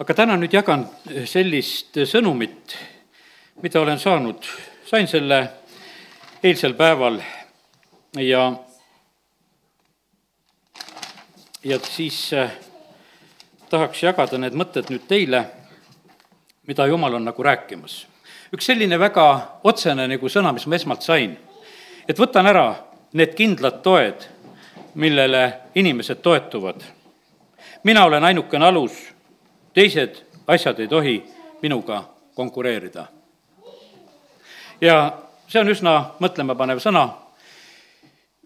aga täna nüüd jagan sellist sõnumit, mida olen saanud, sain selle eilsel päeval ja, ja siis äh, tahaks jagada need mõtted nüüd teile, mida Jumal on nagu rääkimas. üks selline väga otsene nagu sõna, mis ma esmalt sain, et võtan ära need kindlad toed, millele inimesed toetuvad. mina olen ainukene alus teised asjad ei tohi minuga konkureerida. ja see on üsna mõtlemapanev sõna.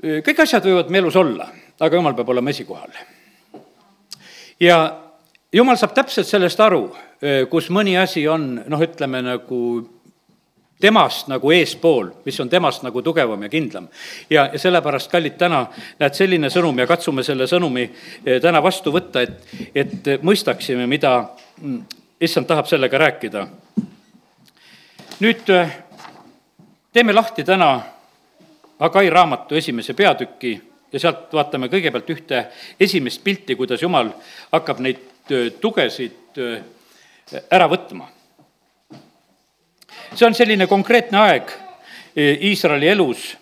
kõik asjad võivad meie elus olla, aga jumal peab olema esikohal. ja jumal saab täpselt sellest aru, kus mõni asi on, noh, ütleme nagu temast nagu eespool, mis on temast nagu tugevam ja kindlam. ja, ja sellepärast, kallid, täna näed, selline sõnum ja katsume selle sõnumi eh, täna vastu võtta, et, et mõistaksime, mida mm, issand tahab sellega rääkida. nüüd eh, teeme lahti täna Agai raamatu esimese peatüki ja sealt vaatame kõigepealt ühte esimest pilti, kuidas Jumal hakkab neid eh, tugesid ära võtma see on selline konkreetne aeg e, Iisraeli elus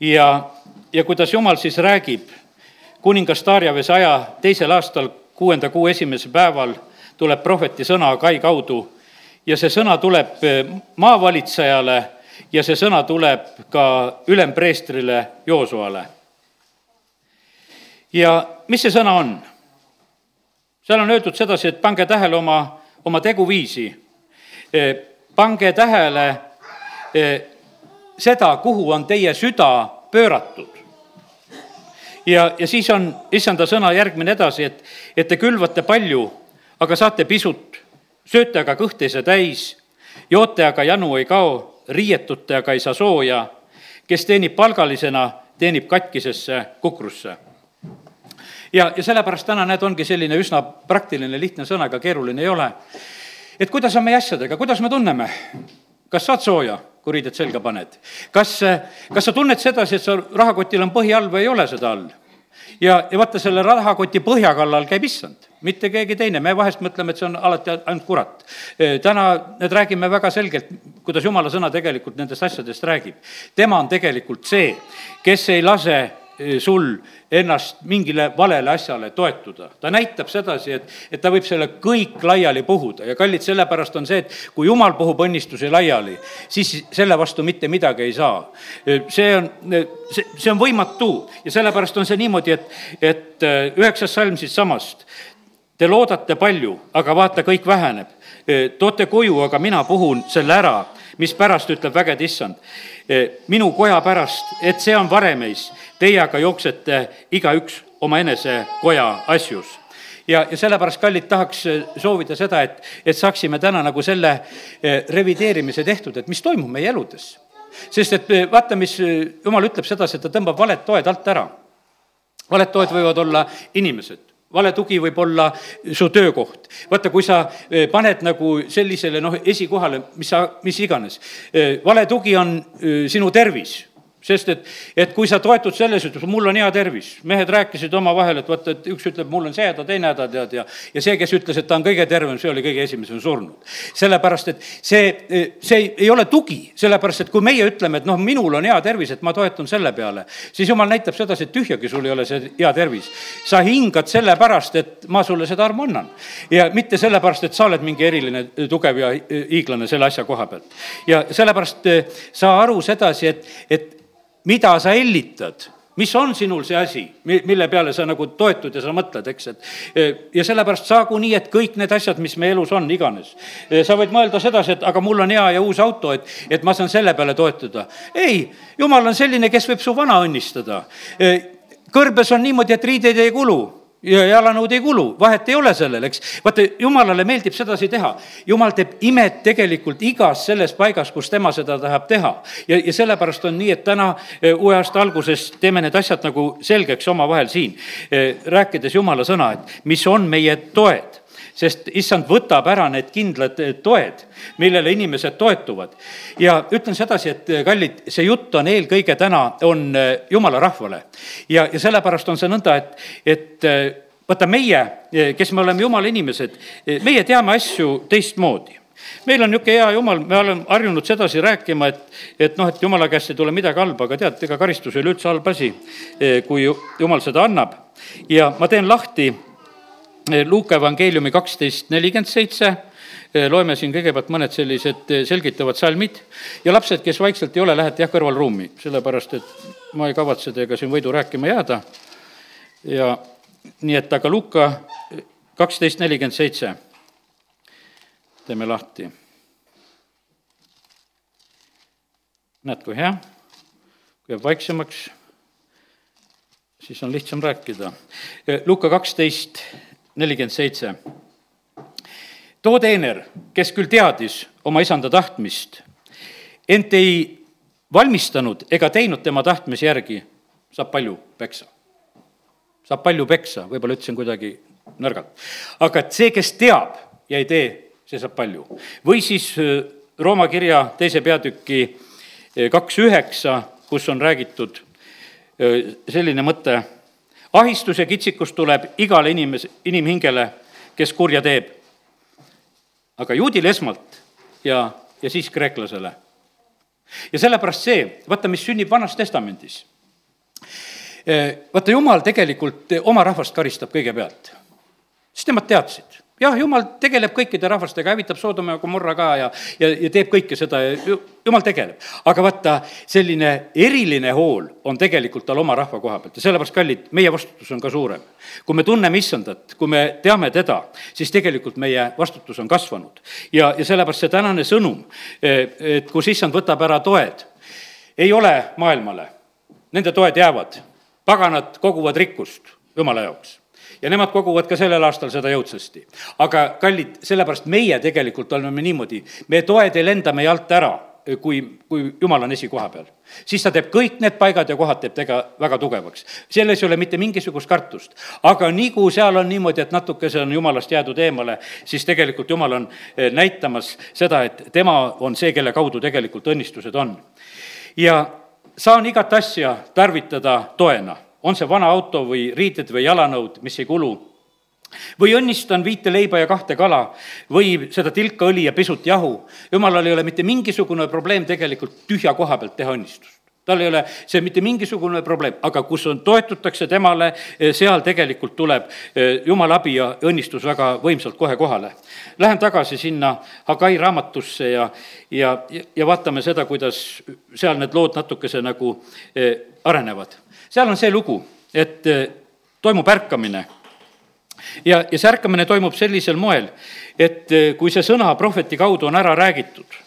ja, ja kuidas Jumal siis räägib, kuningas Darjavese aja teisel aastal, kuuenda kuu esimesel päeval tuleb prohveti sõna Kai kaudu ja see sõna tuleb e, maavalitsejale ja see sõna tuleb ka ülempreestrile Joosuale. ja mis see sõna on? seal on öeldud sedasi, et pange tähele oma, oma teguviisi e, pange tähele eh, seda, kuhu on teie süda pööratud. ja, ja siis on issanda sõna järgmine edasi, et, et te külvate palju, aga saate pisut, sööte aga kõht ei saa täis, joote aga janu ei kao, riietute aga ei saa sooja, kes teenib palgalisena, teenib katkisesse kukrusse ja, ja sellepärast täna näed, ongi selline üsna praktiline, lihtne sõna, ega keeruline ei ole et kuidas on meie asjadega, kuidas me tunneme? kas saad sooja, kui riided selga paned? kas, kas sa tunned sedasi, et sa rahakotil on põhi all või ei ole seda all? ja, ja vaata, selle rahakoti põhja kallal käib issand, mitte keegi teine, me vahest mõtleme, et see on alati ainult kurat. täna nüüd räägime väga selgelt, kuidas jumala sõna tegelikult nendest asjadest räägib. tema on tegelikult see, kes ei lase Eh, sul ennast mingile valele asjale toetuda. ta näitab sedasi, et, et ta võib selle kõik laiali puhuda ja kallid, sellepärast on see, et kui jumal puhub õnnistusi laiali, siis selle vastu mitte midagi ei saa. Eh, see on, eh, see, see on võimatu ja sellepärast on see niimoodi, et, et üheksas salm siitsamast. Te loodate palju, aga vaata, kõik väheneb. toote koju, aga mina puhun selle ära, mispärast ütleb vägede issand minu koja pärast, et see on varemeis teie aga jooksete igaüks omaenese koja asjus ja, ja sellepärast, kallid, tahaks eh, soovida seda, et, et saaksime täna nagu selle eh, revideerimise tehtud, et mis toimub meie eludes. sest et eh, vaata, mis jumal ütleb sedasi, et ta tõmbab valed toed alt ära. valed toed võivad olla inimesed vale tugi võib olla su töökoht. vaata, kui sa paned nagu sellisele noh, esikohale, mis sa, mis iganes. vale tugi on sinu tervis sest et, et kui sa toetud selles, ütleb, mul on hea tervis, mehed rääkisid omavahel, et vaata, et üks ütleb, mul on see häda, teine häda, tead, ja ja see, kes ütles, et ta on kõige tervem, see oli kõige esimesem surnud. sellepärast, et see, see ei ole tugi, sellepärast et kui meie ütleme, et noh, minul on hea tervis, et ma toetun selle peale, siis jumal näitab sedasi, et tühjagi sul ei ole see hea tervis. sa hingad sellepärast, et ma sulle seda armu annan. ja mitte sellepärast, et sa oled mingi eriline tugev ja hiiglane selle asja koha pealt. ja sellepärast eh, saa aru sedasi, et, et mida sa hellitad mis on sinul see asi, mille peale sa nagu toetud ja sa mõtled, eks, et e, ja sellepärast saagu nii, et kõik need asjad, mis meie elus on, iganes. E, sa võid mõelda sedasi, et aga mul on hea ja uus auto, et, et ma saan selle peale toetuda. ei, jumal on selline, kes võib su vana õnnistada. E, kõrbes on niimoodi, et riideid ei kulu ja jalanõud ei kulu, vahet ei ole sellel, eks. vaata, jumalale meeldib sedasi teha. jumal teeb imet tegelikult igas selles paigas, kus tema seda tahab teha. ja, ja sellepärast on nii, et täna e, uue aasta alguses teeme need asjad nagu selgeks omavahel siin, e, rääkides jumala sõna, et mis on meie toed sest issand võtab ära need kindlad eh, toed, millele inimesed toetuvad. ja ütlen sedasi, et eh, kallid, see jutt on eelkõige täna, on eh, jumala rahvale. ja, ja sellepärast on see nõnda, et, et vaata meie, kes me oleme jumala inimesed, meie teame asju teistmoodi meil on niisugune hea jumal, me oleme harjunud sedasi rääkima, et, et noh, et jumala käest ei tule midagi halba, aga tead, ega karistus ei ole üldse halb asi, kui jumal seda annab. ja ma teen lahti Luuka evangeeliumi kaksteist nelikümmend seitse, loeme siin kõigepealt mõned sellised selgitavad salmid ja lapsed, kes vaikselt ei ole, lähete jah kõrvalruumi, sellepärast et ma ei kavatse teiega siin võidu rääkima jääda. ja nii et aga Luuka kaksteist nelikümmend seitse teeme lahti. näed, kui hea, kui jääb vaiksemaks, siis on lihtsam rääkida. Luka kaksteist, nelikümmend seitse. too teener, kes küll teadis oma isanda tahtmist, ent ei valmistanud ega teinud tema tahtmise järgi, saab palju peksa. saab palju peksa, võib-olla ütlesin kuidagi nõrgalt. aga et see, kes teab ja ei tee, see saab palju. või siis äh, Rooma kirja teise peatüki äh, kaks üheksa, kus on räägitud äh, selline mõte, ahistus ja kitsikus tuleb igale inimes-, inimhingele, kes kurja teeb. aga juudile esmalt ja, ja siis kreeklasele. ja sellepärast see, vaata, mis sünnib Vanas Testamendis. vaata, Jumal tegelikult oma rahvast karistab kõigepealt, sest nemad teadsid jah, jumal tegeleb kõikide rahvastega, hävitab Soodoma ja Gomorra ka ja, ja, ja teeb kõike seda ja jumal tegeleb. aga vaata, selline eriline hool on tegelikult tal oma rahva koha pealt ja sellepärast, kallid, meie vastutus on ka suurem. kui me tunneme issandat, kui me teame teda, siis tegelikult meie vastutus on kasvanud. ja, ja sellepärast see tänane sõnum, et kus issand võtab ära toed, ei ole maailmale, nende toed jäävad, paganad koguvad rikkust jumala jaoks ja nemad koguvad ka sellel aastal seda jõudsasti. aga kallid, sellepärast meie tegelikult oleme niimoodi, meie toed ei lenda meie alt ära kui, kui jumal on esikoha peal. siis ta teeb kõik need paigad ja kohad teeb tega väga tugevaks. selles ei ole mitte mingisugust kartust. aga nii kui seal on niimoodi, et natukese on jumalast jäädud eemale, siis tegelikult jumal on eh, näitamas seda, et tema on see, kelle kaudu tegelikult õnnistused on. ja saan igat asja tarvitada toena on see vana auto või riided või jalanõud, mis ei kulu või õnnistan viite leiba ja kahte kala või seda tilka õli ja pisut jahu. jumalal ei ole mitte mingisugune probleem tegelikult tühja koha pealt teha õnnistust tal ei ole see mitte mingisugune probleem, aga kus on, toetutakse temale, eh, seal tegelikult tuleb eh, jumala abi ja õnnistus väga võimsalt kohe kohale. Lähen tagasi sinna Hagai raamatusse ja, ja, ja vaatame seda, kuidas seal need lood natukese nagu eh, arenevad seal on see lugu, et eh, toimub ärkamine. ja, ja see ärkamine toimub sellisel moel, et eh, kui see sõna prohveti kaudu on ära räägitud,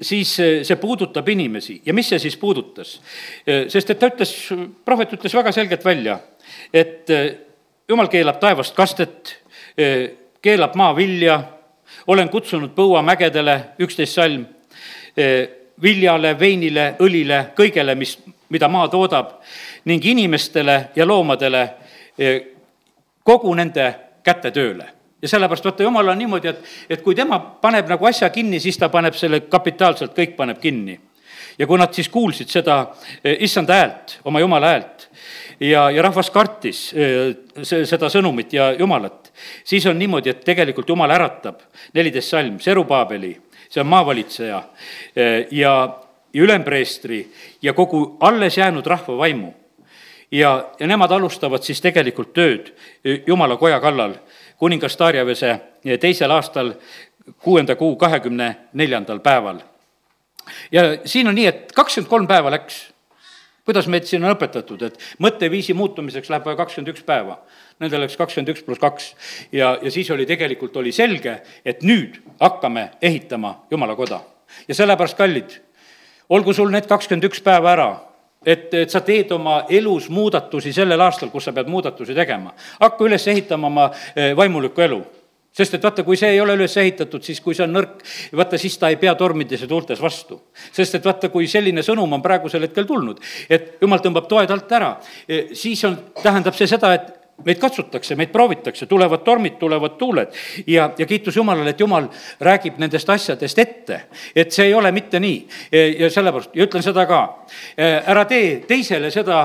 siis eh, see puudutab inimesi ja mis see siis puudutas? sest et ta ütles, prohvet ütles väga selgelt välja, et jumal keelab taevast kastet, keelab maavilja, olen kutsunud põuamägedele, üksteist salm, viljale, veinile, õlile, kõigele, mis mida maa toodab, ning inimestele ja loomadele eh, kogu nende kätetööle ja sellepärast vaata, jumal on niimoodi, et, et kui tema paneb nagu asja kinni, siis ta paneb selle kapitaalselt, kõik paneb kinni. ja kui nad siis kuulsid seda eh, issanda häält, oma jumala häält, ja, ja rahvas kartis eh, seda sõnumit ja jumalat, siis on niimoodi, et tegelikult jumal äratab, neliteist salm, Serubaabeli, see on maavalitseja, ja, ja ülempreestri ja kogu alles jäänud rahva vaimu. ja, ja nemad alustavad siis tegelikult tööd Jumala koja kallal kuningas Darjavese teisel aastal, kuuenda kuu kahekümne neljandal päeval. ja siin on nii, et kakskümmend kolm päeva läks kuidas meid siin on õpetatud, et mõtteviisi muutumiseks läheb vaja kakskümmend üks päeva. Nendel läks kakskümmend üks pluss kaks ja, ja siis oli tegelikult, oli selge, et nüüd hakkame ehitama Jumala koda. ja sellepärast, kallid, olgu sul need kakskümmend üks päeva ära, et, et sa teed oma elus muudatusi sellel aastal, kus sa pead muudatusi tegema. hakka üles ehitama oma eh, vaimulikku elu sest et vaata, kui see ei ole üles ehitatud, siis kui see on nõrk, vaata, siis ta ei pea tormides ja tuultes vastu. sest et vaata, kui selline sõnum on praegusel hetkel tulnud, et jumal tõmbab toed alt ära, eh, siis on, tähendab see seda, et meid katsutakse, meid proovitakse, tulevad tormid, tulevad tuuled ja, ja kiitus Jumalale, et Jumal räägib nendest asjadest ette. et see ei ole mitte nii ja sellepärast, ja ütlen seda ka, ära tee teisele seda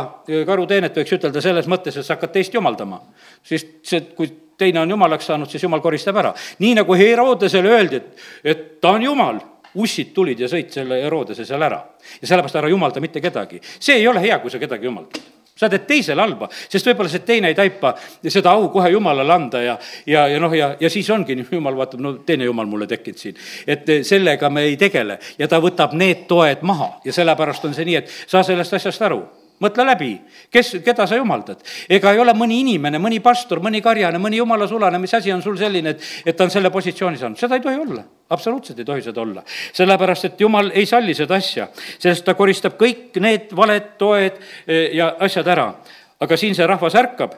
karuteenet, võiks ütelda selles mõttes, et sa hakkad teist jumaldama. siis see, kui teine on jumalaks saanud, siis jumal koristab ära. nii nagu Herodesele öeldi, et, et ta on jumal ussid tulid ja sõid selle Herodese seal ära. ja sellepärast ära jumalda mitte kedagi. see ei ole hea, kui sa kedagi jumaldad sa teed teisele halba, sest võib-olla see teine ei taipa seda au kohe Jumalale anda ja, ja, ja noh, ja, ja siis ongi, Jumal vaatab, no teine Jumal mulle tekkinud siin. et sellega me ei tegele ja ta võtab need toed maha ja sellepärast on see nii, et saa sellest asjast aru mõtle läbi, kes, keda sa jumaldad. ega ei ole mõni inimene, mõni pastor, mõni karjane, mõni jumala sulane, mis asi on sul selline, et, et ta on selle positsiooni saanud, seda ei tohi olla. absoluutselt ei tohi seda olla. sellepärast, et jumal ei salli seda asja, sest ta koristab kõik need valed toed eh, ja asjad ära aga siin see rahvas ärkab,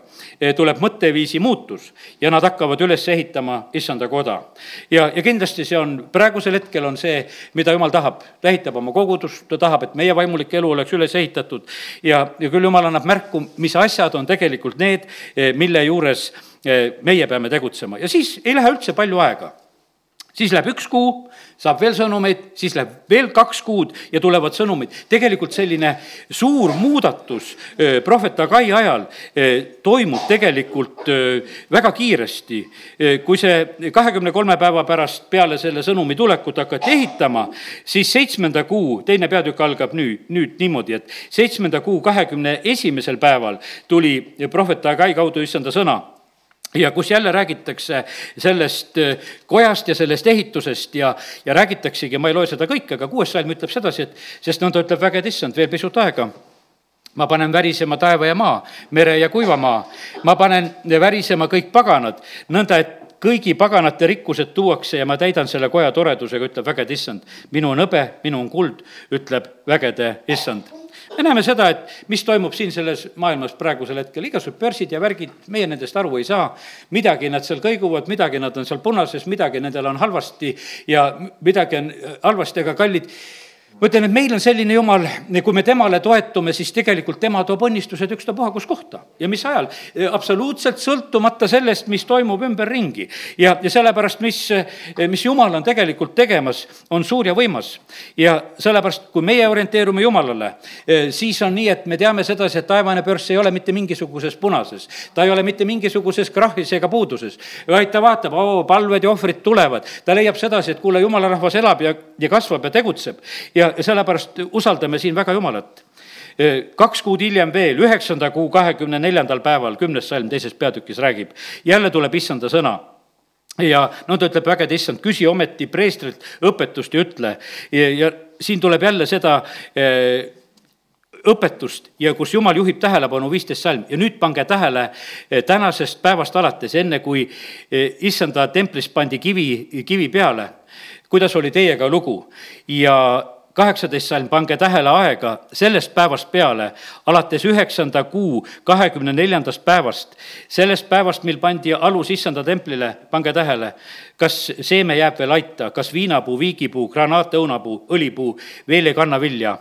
tuleb mõtteviisi muutus. Ja nad hakkavad üles ehitama issanda koda. ja, ja kindlasti see on, praegusel hetkel on see, mida jumal tahab, ta ehitab oma kogudust, ta tahab, et meie vaimulik elu oleks üles ehitatud. Ja, ja küll jumal annab märku, mis asjad on tegelikult need, eh, mille juures eh, meie peame tegutsema. Ja siis ei lähe üldse palju aega siis läheb üks kuu, saab veel sõnumeid, siis läheb veel kaks kuud ja tulevad sõnumid. tegelikult selline suur muudatus prohvet Agai ajal toimub tegelikult väga kiiresti. kui see kahekümne kolme päeva pärast peale selle sõnumi tulekut hakati ehitama, siis seitsmenda kuu teine peatükk algab nüüd, nüüd niimoodi, et seitsmenda kuu kahekümne esimesel päeval tuli prohvet Agai kaudu issanda sõna ja kus jälle räägitakse sellest äh, kojast ja sellest ehitusest ja, ja räägitaksegi, ma ei loe seda kõike, aga kuues salm ütleb sedasi, et sest nõnda ütleb vägede issand veel pisut aega ma panen värisema taeva ja maa, mere ja kuiva maa. ma panen värisema kõik paganad, nõnda et kõigi paganate rikkused tuuakse ja ma täidan selle koja toredusega, ütleb vägede issand. minu on hõbe, minu on kuld, ütleb vägede issand me näeme seda, et mis toimub siin selles maailmas praegusel hetkel, igasugused börsid ja värgid, meie nendest aru ei saa. midagi nad seal kõiguvad, midagi nad on seal punases, midagi nendel on halvasti ja midagi on halvasti, aga kallid ma ütlen, et meil on selline jumal, kui me temale toetume, siis tegelikult tema toob õnnistused ükstapuha kus kohta ja mis ajal. absoluutselt sõltumata sellest, mis toimub ümberringi. ja, ja sellepärast, mis, mis jumal on tegelikult tegemas, on suur ja võimas. ja sellepärast, kui meie orienteerume Jumalale, siis on nii, et me teame sedasi, et taevane börs ei ole mitte mingisuguses punases. ta ei ole mitte mingisuguses krahhis ega puuduses, vaid ta vaatab, oo, palved ja ohvrid tulevad. ta leiab sedasi, et kuule, jumala rahvas elab ja, ja kasvab ja tegutseb ja ja, sellepärast usaldame siin väga Jumalat. Kaks kuud hiljem veel, üheksanda kuu kahekümne neljandal päeval, kümnes salm teises peatükis räägib, jälle tuleb issanda sõna. Ja no ta ütleb vägede issand, küsi ometi preestrilt õpetust ja ütle. Ja, ja siin tuleb jälle seda eh, õpetust ja kus jumal juhib tähelepanu, viisteist salm. Ja nüüd pange tähele tänasest päevast alates, enne kui issanda templis pandi kivi, kivi peale, kuidas oli teiega lugu. Ja kaheksateist salm, pange tähele aega sellest päevast peale, alates üheksanda kuu kahekümne neljandast päevast, sellest päevast, mil pandi alus issanda templile, pange tähele, kas seeme jääb veel aita, kas viinapuu, viigipuu, granaatõunapuu, õlipuu veel ei kanna vilja.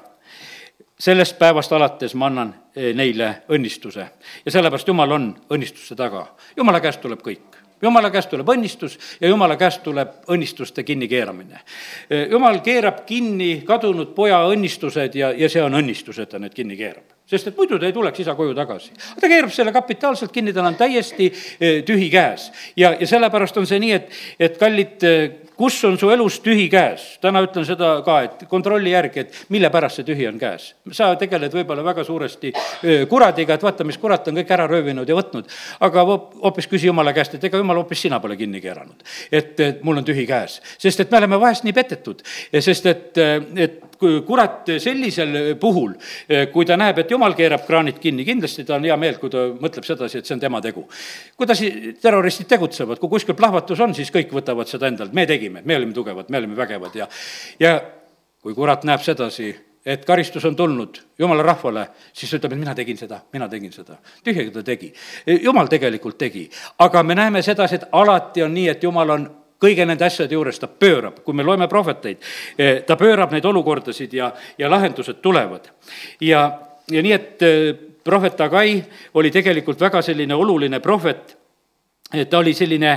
Sellest päevast alates ma annan eh, neile õnnistuse. Ja sellepärast Jumal on õnnistuste taga. Jumala käest tuleb kõik jumala käest tuleb õnnistus ja jumala käest tuleb õnnistuste kinnikeeramine. jumal keerab kinni kadunud poja õnnistused ja, ja see on õnnistus, et ta need kinni keerab sest et muidu ta ei tuleks isa koju tagasi. ta keerab selle kapitaalselt kinni, tal on täiesti eh, tühi käes. ja, ja sellepärast on see nii, et, et kallid eh, kus on su elus tühi käes? täna ütlen seda ka, et kontrolli järgi, et mille pärast see tühi on käes. sa tegeled võib-olla väga suuresti kuradiga, et vaata, mis kurat on kõik ära röövinud ja võtnud. aga hoopis küsi jumala käest, et ega jumal hoopis sina pole kinni keeranud. et, et mul on tühi käes, sest et me oleme vahest nii petetud, sest et, et kurat sellisel puhul, kui ta näeb, et jumal keerab kraanid kinni, kindlasti ta on hea meel, kui ta mõtleb sedasi, et see on tema tegu. kuidas terroristid tegutsevad, kui kuskil plahvatus on, siis kõik võtavad seda endalt, me tegime me olime tugevad, me olime vägevad ja, ja kui kurat näeb sedasi, et karistus on tulnud jumala rahvale, siis ütleb, et mina tegin seda, mina tegin seda. tühjagi ta tegi. jumal tegelikult tegi, aga me näeme sedasi, et alati on nii, et jumal on kõige nende asjade juures, ta pöörab, kui me loeme prohveteid, eh, ta pöörab neid olukordasid ja, ja lahendused tulevad. ja, ja nii, et eh, prohvet Agai oli tegelikult väga selline oluline prohvet, ta oli selline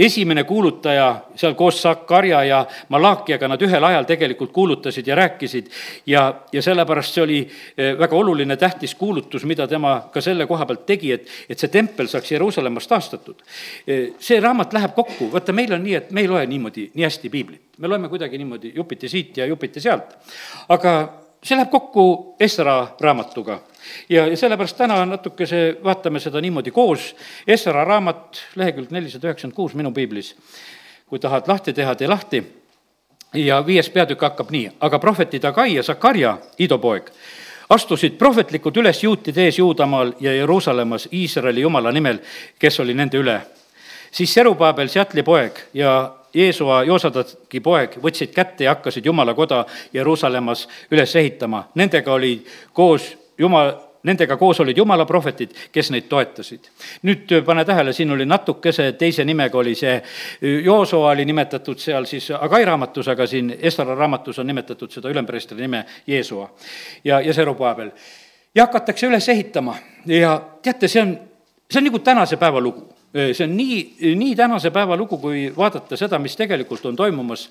esimene kuulutaja seal koos Sakarja ja Malakiaga, nad ühel ajal tegelikult kuulutasid ja rääkisid. Ja, ja sellepärast see oli eh, väga oluline, tähtis kuulutus, mida tema ka selle koha pealt tegi, et, et see tempel saaks Jeruusalemmas taastatud. Eh, see raamat läheb kokku, vaata, meil on nii, et me ei loe niimoodi nii hästi piiblit, me loeme kuidagi niimoodi jupiti siit ja jupiti sealt, aga see läheb kokku Esra raamatuga ja, ja sellepärast täna natukese vaatame seda niimoodi koos. Esra raamat, lehekülg nelisada üheksakümmend kuus minu piiblis. kui tahad lahti teha, tee lahti. ja viies peatükk hakkab nii, aga prohvetid Agai ja Sakarja, Ido poeg, astusid prohvetlikult üles juutide ees Juudamaal ja Jeruusalemmas Iisraeli jumala nimel, kes oli nende üle. siis Serubaabel, Seatli poeg ja Jeesua Joosadaki poeg võtsid kätte ja hakkasid Jumala koda Jeruusalemmas üles ehitama. Nendega oli koos jumal, nendega koos olid jumala prohvetid, kes neid toetasid. nüüd äh, pane tähele, siin oli natukese teise nimega oli see, äh, Joosoa oli nimetatud seal siis Agai raamatus, aga siin Esra raamatus on nimetatud seda ülempreestri nime Jeesua ja, ja Serubaabel. ja hakatakse üles ehitama ja teate, see on, see on nagu tänase päeva lugu äh, see on nii, nii tänase päeva lugu, kui vaadata seda, mis tegelikult on toimumas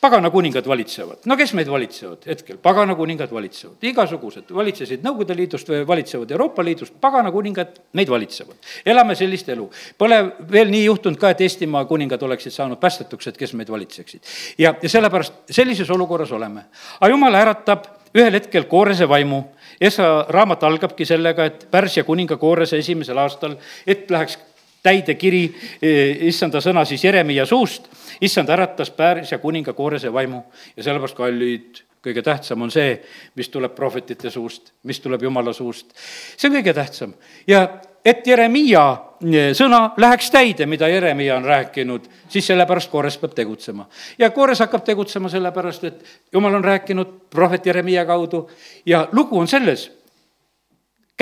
pagana kuningad valitsevad. no kes meid valitsevad hetkel? pagana kuningad valitsevad, igasugused, valitsesid Nõukogude Liidust või valitsevad Euroopa Liidust, pagana kuningad meid valitsevad. elame sellist elu. Pole veel nii juhtunud ka, et Eestimaa kuningad oleksid saanud päästetuks, et kes meid valitseksid. ja, ja sellepärast sellises olukorras oleme. aga jumal äratab ühel hetkel koorese vaimu, Esa raamat algabki sellega, et Pärsia kuninga koorese esimesel aastal, et läheks täide kiri, eh, issanda sõna siis Jeremiah suust issand äratas Pärsia kuninga koorese vaimu ja sellepärast, kallid, kõige tähtsam on see, mis tuleb prohvetite suust, mis tuleb Jumala suust. see on kõige tähtsam ja et Jeremiia eh, sõna läheks täide, mida Jeremiia on rääkinud, siis sellepärast Koores peab tegutsema. ja Koores hakkab tegutsema sellepärast, et Jumal on rääkinud prohvet Jeremiia kaudu ja lugu on selles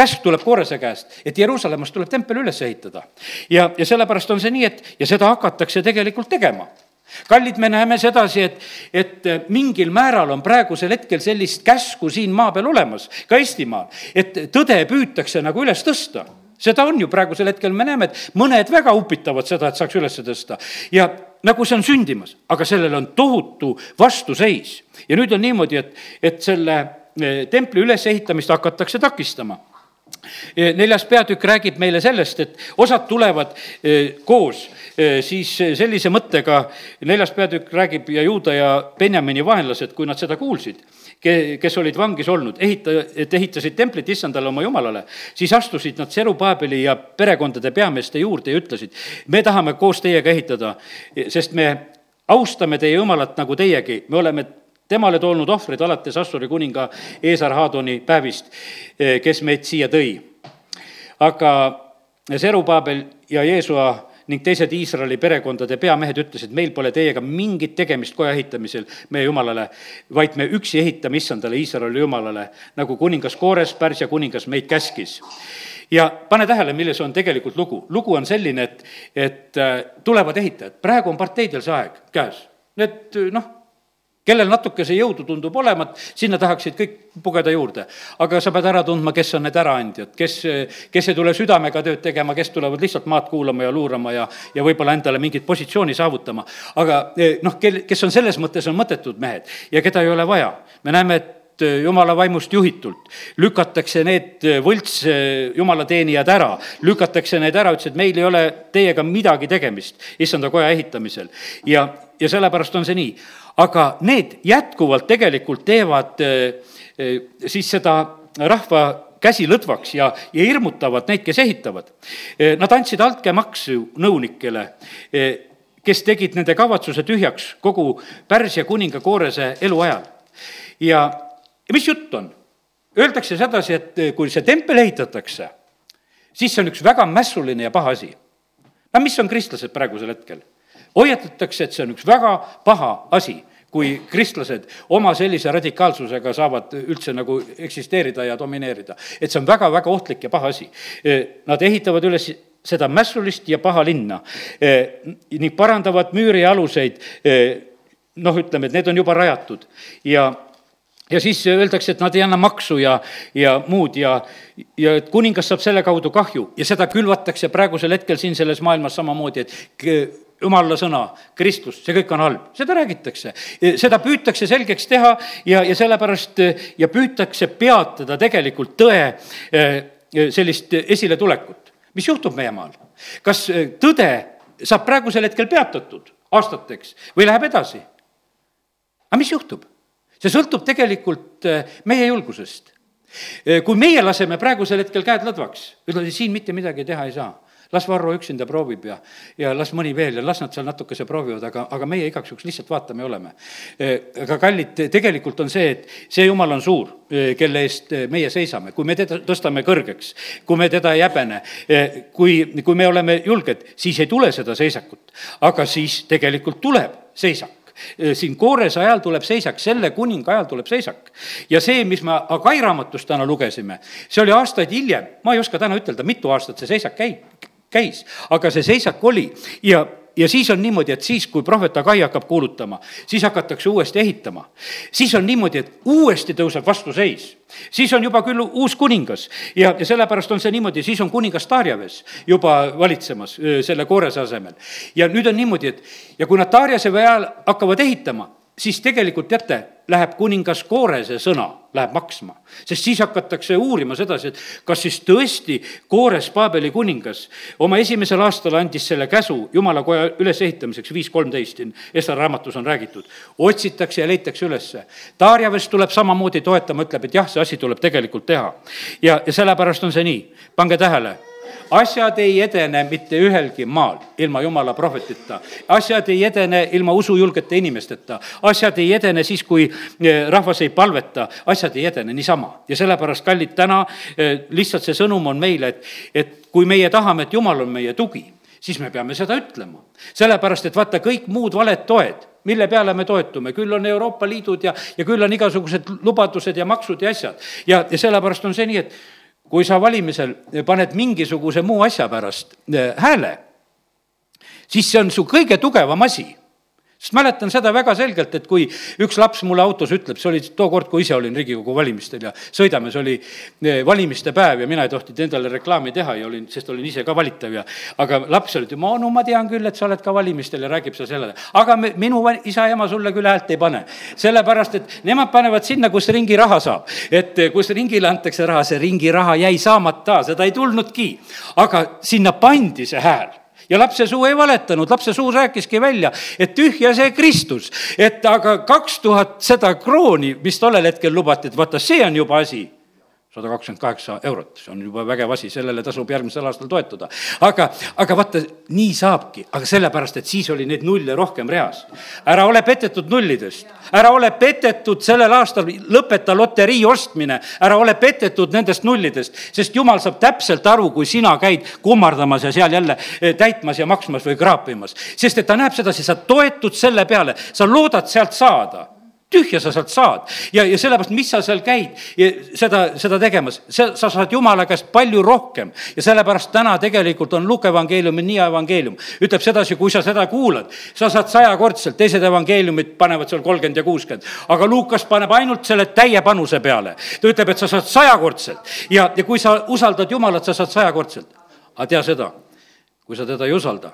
käsk tuleb Koorese käest, et Jeruusalemmas tuleb tempel üles ehitada. ja, ja sellepärast on see nii, et ja seda hakatakse tegelikult tegema kallid, me näeme sedasi, et, et mingil määral on praegusel hetkel sellist käsku siin maa peal olemas, ka Eestimaal, et tõde püütakse nagu üles tõsta seda on ju praegusel hetkel, me näeme, et mõned väga upitavad seda, et saaks üles tõsta. ja nagu see on sündimas, aga sellel on tohutu vastuseis. ja nüüd on niimoodi, et, et selle eh, templi ülesehitamist hakatakse takistama neljas peatükk räägib meile sellest, et osad tulevad koos. Siis sellise mõttega, neljas peatükk räägib ja Juuda ja Benjamini vaenlased, kui nad seda kuulsid, kes olid vangis olnud, ehita-, et ehitasid templit issandale oma jumalale, siis astusid nad Serubaabeli ja perekondade peameeste juurde ja ütlesid, me tahame koos teiega ehitada, sest me austame teie jumalat nagu teiegi, me oleme temale toonud ohvreid alates Assuri kuninga Eesar-Haadoni päevist, eh, kes meid siia tõi. aga Serubaabel ja Jeesua ning teised Iisraeli perekondade peamehed ütlesid, meil pole teiega mingit tegemist koja ehitamisel meie jumalale, vaid me üksi ehitame issandale, Iisraeli jumalale, nagu kuningas Koores, Pärsia kuningas meid käskis ja pane tähele, milles on tegelikult lugu. lugu on selline, et, et äh, tulevad ehitajad, praegu on parteidel see aeg käes. Need noh, kellel natukese jõudu tundub olevat, sinna tahaksid kõik pugeda juurde. aga sa pead ära tundma, kes on need äraandjad, kes, kes ei tule südamega tööd tegema, kes tulevad lihtsalt maad kuulama ja luurama ja, ja võib-olla endale mingit positsiooni saavutama. aga eh, noh, kel, kes on selles mõttes, on mõttetud mehed ja keda ei ole vaja. me näeme, et eh, jumala vaimust juhitult, lükatakse need eh, võlts jumalateenijad ära, lükatakse need ära, ütles, et meil ei ole teiega midagi tegemist issanda koja ehitamisel. ja, ja sellepärast on see nii aga need jätkuvalt tegelikult teevad eh, eh, siis seda rahva käsi lõdvaks ja, ja hirmutavad neid, kes ehitavad. Eh, nad andsid altkäemaksu nõunikele, kes tegid nende kavatsuse tühjaks kogu Pärsia kuninga Koorese eluajal. ja, ja mis jutt on? Öeldakse sedasi, et kui see tempel ehitatakse, siis see on üks väga mässuline ja paha asi. no mis on kristlased praegusel hetkel? hoiatatakse, et see on üks väga paha asi, kui kristlased oma sellise radikaalsusega saavad üldse nagu eksisteerida ja domineerida. et see on väga-väga ohtlik ja paha asi. Nad ehitavad üles seda mässulist ja paha linna ning parandavad müüri aluseid, noh, ütleme, et need on juba rajatud ja ja siis öeldakse, et nad ei anna maksu ja, ja muud ja, ja et kuningas saab selle kaudu kahju ja seda külvatakse praegusel hetkel siin selles maailmas samamoodi, et jumala sõna, Kristus, see kõik on halb, seda räägitakse. seda püütakse selgeks teha ja, ja sellepärast ja püütakse peatada tegelikult tõe eh, sellist esiletulekut. mis juhtub meie maal? kas tõde saab praegusel hetkel peatatud aastateks või läheb edasi? aga mis juhtub? see sõltub tegelikult äh, meie julgusest. Kui meie laseme praegusel hetkel käed ladvaks, ütleme, siin mitte midagi teha ei saa las Varro üksinda proovib ja, ja las mõni veel ja las nad seal natukese proovivad, aga, aga meie igaks juhuks lihtsalt vaatame ja oleme. Aga kallid, tegelikult on see, et see jumal on suur, kelle eest meie seisame, kui me teda tõstame kõrgeks, kui me teda ei häbene, kui, kui me oleme julged, siis ei tule seda seisakut, aga siis tegelikult tuleb seisak. Siin Koorese ajal tuleb seisak, selle kuninga ajal tuleb seisak. ja see, mis me Agai raamatust täna lugesime, see oli aastaid hiljem, ma ei oska täna ütelda, mitu aastat see seisak käib, käis, aga see seisak oli ja ja siis on niimoodi, et siis, kui prohvet Agai hakkab kuulutama, siis hakatakse uuesti ehitama. siis on niimoodi, et uuesti tõuseb vastuseis. siis on juba küll uus kuningas ja, ja sellepärast on see niimoodi, siis on kuningas Darjaves juba valitsemas selle Koorese asemel. ja nüüd on niimoodi, et ja kui nad Darjase ajal hakkavad ehitama, siis tegelikult teate, läheb kuningas Koorese sõna, läheb maksma. sest siis hakatakse uurima sedasi, et kas siis tõesti Koores, Paabeli kuningas, oma esimesel aastal andis selle käsu Jumala koja ülesehitamiseks, viis kolmteist siin Esta raamatus on räägitud. otsitakse ja leitakse ülesse. Darjaves tuleb samamoodi toetama, ütleb, et jah, see asi tuleb tegelikult teha. ja, ja sellepärast on see nii, pange tähele asjad ei edene mitte ühelgi maal ilma jumala prohvetita. asjad ei edene ilma usujulgete inimesteta. asjad ei edene siis, kui eh, rahvas ei palveta, asjad ei edene niisama. ja sellepärast, kallid, täna eh, lihtsalt see sõnum on meile, et, et kui meie tahame, et jumal on meie tugi, siis me peame seda ütlema. sellepärast, et vaata, kõik muud valed toed mille peale me toetume, küll on Euroopa Liidud ja, ja küll on igasugused lubadused ja maksud ja asjad. ja, ja sellepärast on see nii, et kui sa valimisel paned mingisuguse muu asja pärast eh, hääle, siis see on su kõige tugevam asi sest mäletan seda väga selgelt, et kui üks laps mulle autos ütleb, see oli tookord, kui ise olin Riigikogu valimistel ja sõidame, see oli eh, valimiste päev ja mina ei tohtinud endale reklaami teha ja olin, sest olin ise ka valitav ja aga laps oli, ma, no ma tean küll, et sa oled ka valimistel ja räägib seal sellele. aga me, minu isa ja ema sulle küll häält ei pane. sellepärast, et nemad panevad sinna, kus ringiraha saab. et eh, kus ringile antakse raha, see ringiraha jäi saamata, seda ei tulnudki. aga sinna pandi see hääl ja lapse suu ei valetanud, lapse suu rääkiski välja, et tühja see Kristus, et aga kaks tuhat seda krooni, mis tollel hetkel lubati, et vaata, see on juba asi sada kakskümmend kaheksa eurot, see on juba vägev asi, sellele tasub järgmisel aastal toetuda. aga, aga vaata, nii saabki, aga sellepärast, et siis oli neid nulle rohkem reas. ära ole petetud nullidest, ära ole petetud sellel aastal, lõpeta loterii ostmine, ära ole petetud nendest nullidest, sest jumal saab täpselt aru, kui sina käid kummardamas ja seal jälle eh, täitmas ja maksmas või kraapimas. sest et ta näeb sedasi, sa toetud selle peale, sa loodad sealt saada tühja sa sealt saad ja, ja sellepärast, mis sa seal käid seda, seda tegemas, sa, sa saad jumala käest palju rohkem ja sellepärast täna tegelikult on Luke evangeeliumi nii evangeelium. ütleb sedasi, kui sa seda kuulad, sa saad sajakordselt, teised evangeeliumid panevad seal kolmkümmend ja kuuskümmend, aga Lukas paneb ainult selle täie panuse peale. ta ütleb, et sa saad sajakordselt ja, ja kui sa usaldad Jumalat, sa saad sajakordselt. aga tea seda, kui sa teda ei usalda,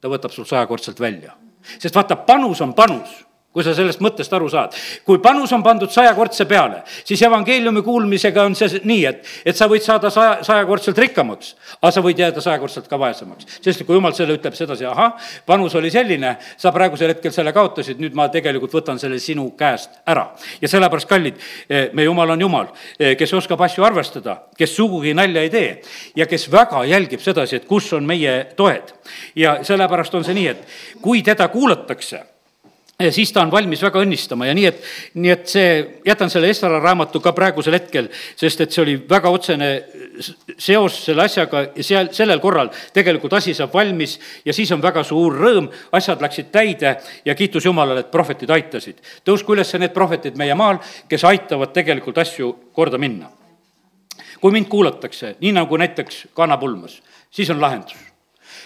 ta võtab sul sajakordselt välja, sest vaata, panus on panus kui sa sellest mõttest aru saad. kui panus on pandud sajakordse peale, siis evangeeliumi kuulmisega on see nii, et, et sa võid saada saja, sajakordselt rikkamaks, aga sa võid jääda sajakordselt ka vaesemaks. sest kui jumal selle ütleb sedasi, ahah, panus oli selline, sa praegusel hetkel selle kaotasid, nüüd ma tegelikult võtan selle sinu käest ära. ja sellepärast, kallid, eh, meie jumal on jumal, eh, kes oskab asju arvestada, kes sugugi nalja ei tee ja kes väga jälgib sedasi, et kus on meie toed. ja sellepärast on see nii, et kui teda kuulatakse siis ta on valmis väga õnnistama ja nii, et, nii et see, jätan selle Estra raamatu ka praegusel hetkel, sest et see oli väga otsene seos selle asjaga ja seal, sellel korral tegelikult asi saab valmis ja siis on väga suur rõõm, asjad läksid täide ja kiitus Jumalale, et prohvetid aitasid. tõusku üles need prohvetid meie maal, kes aitavad tegelikult asju korda minna. kui mind kuulatakse, nii nagu näiteks kanapulmas, siis on lahendus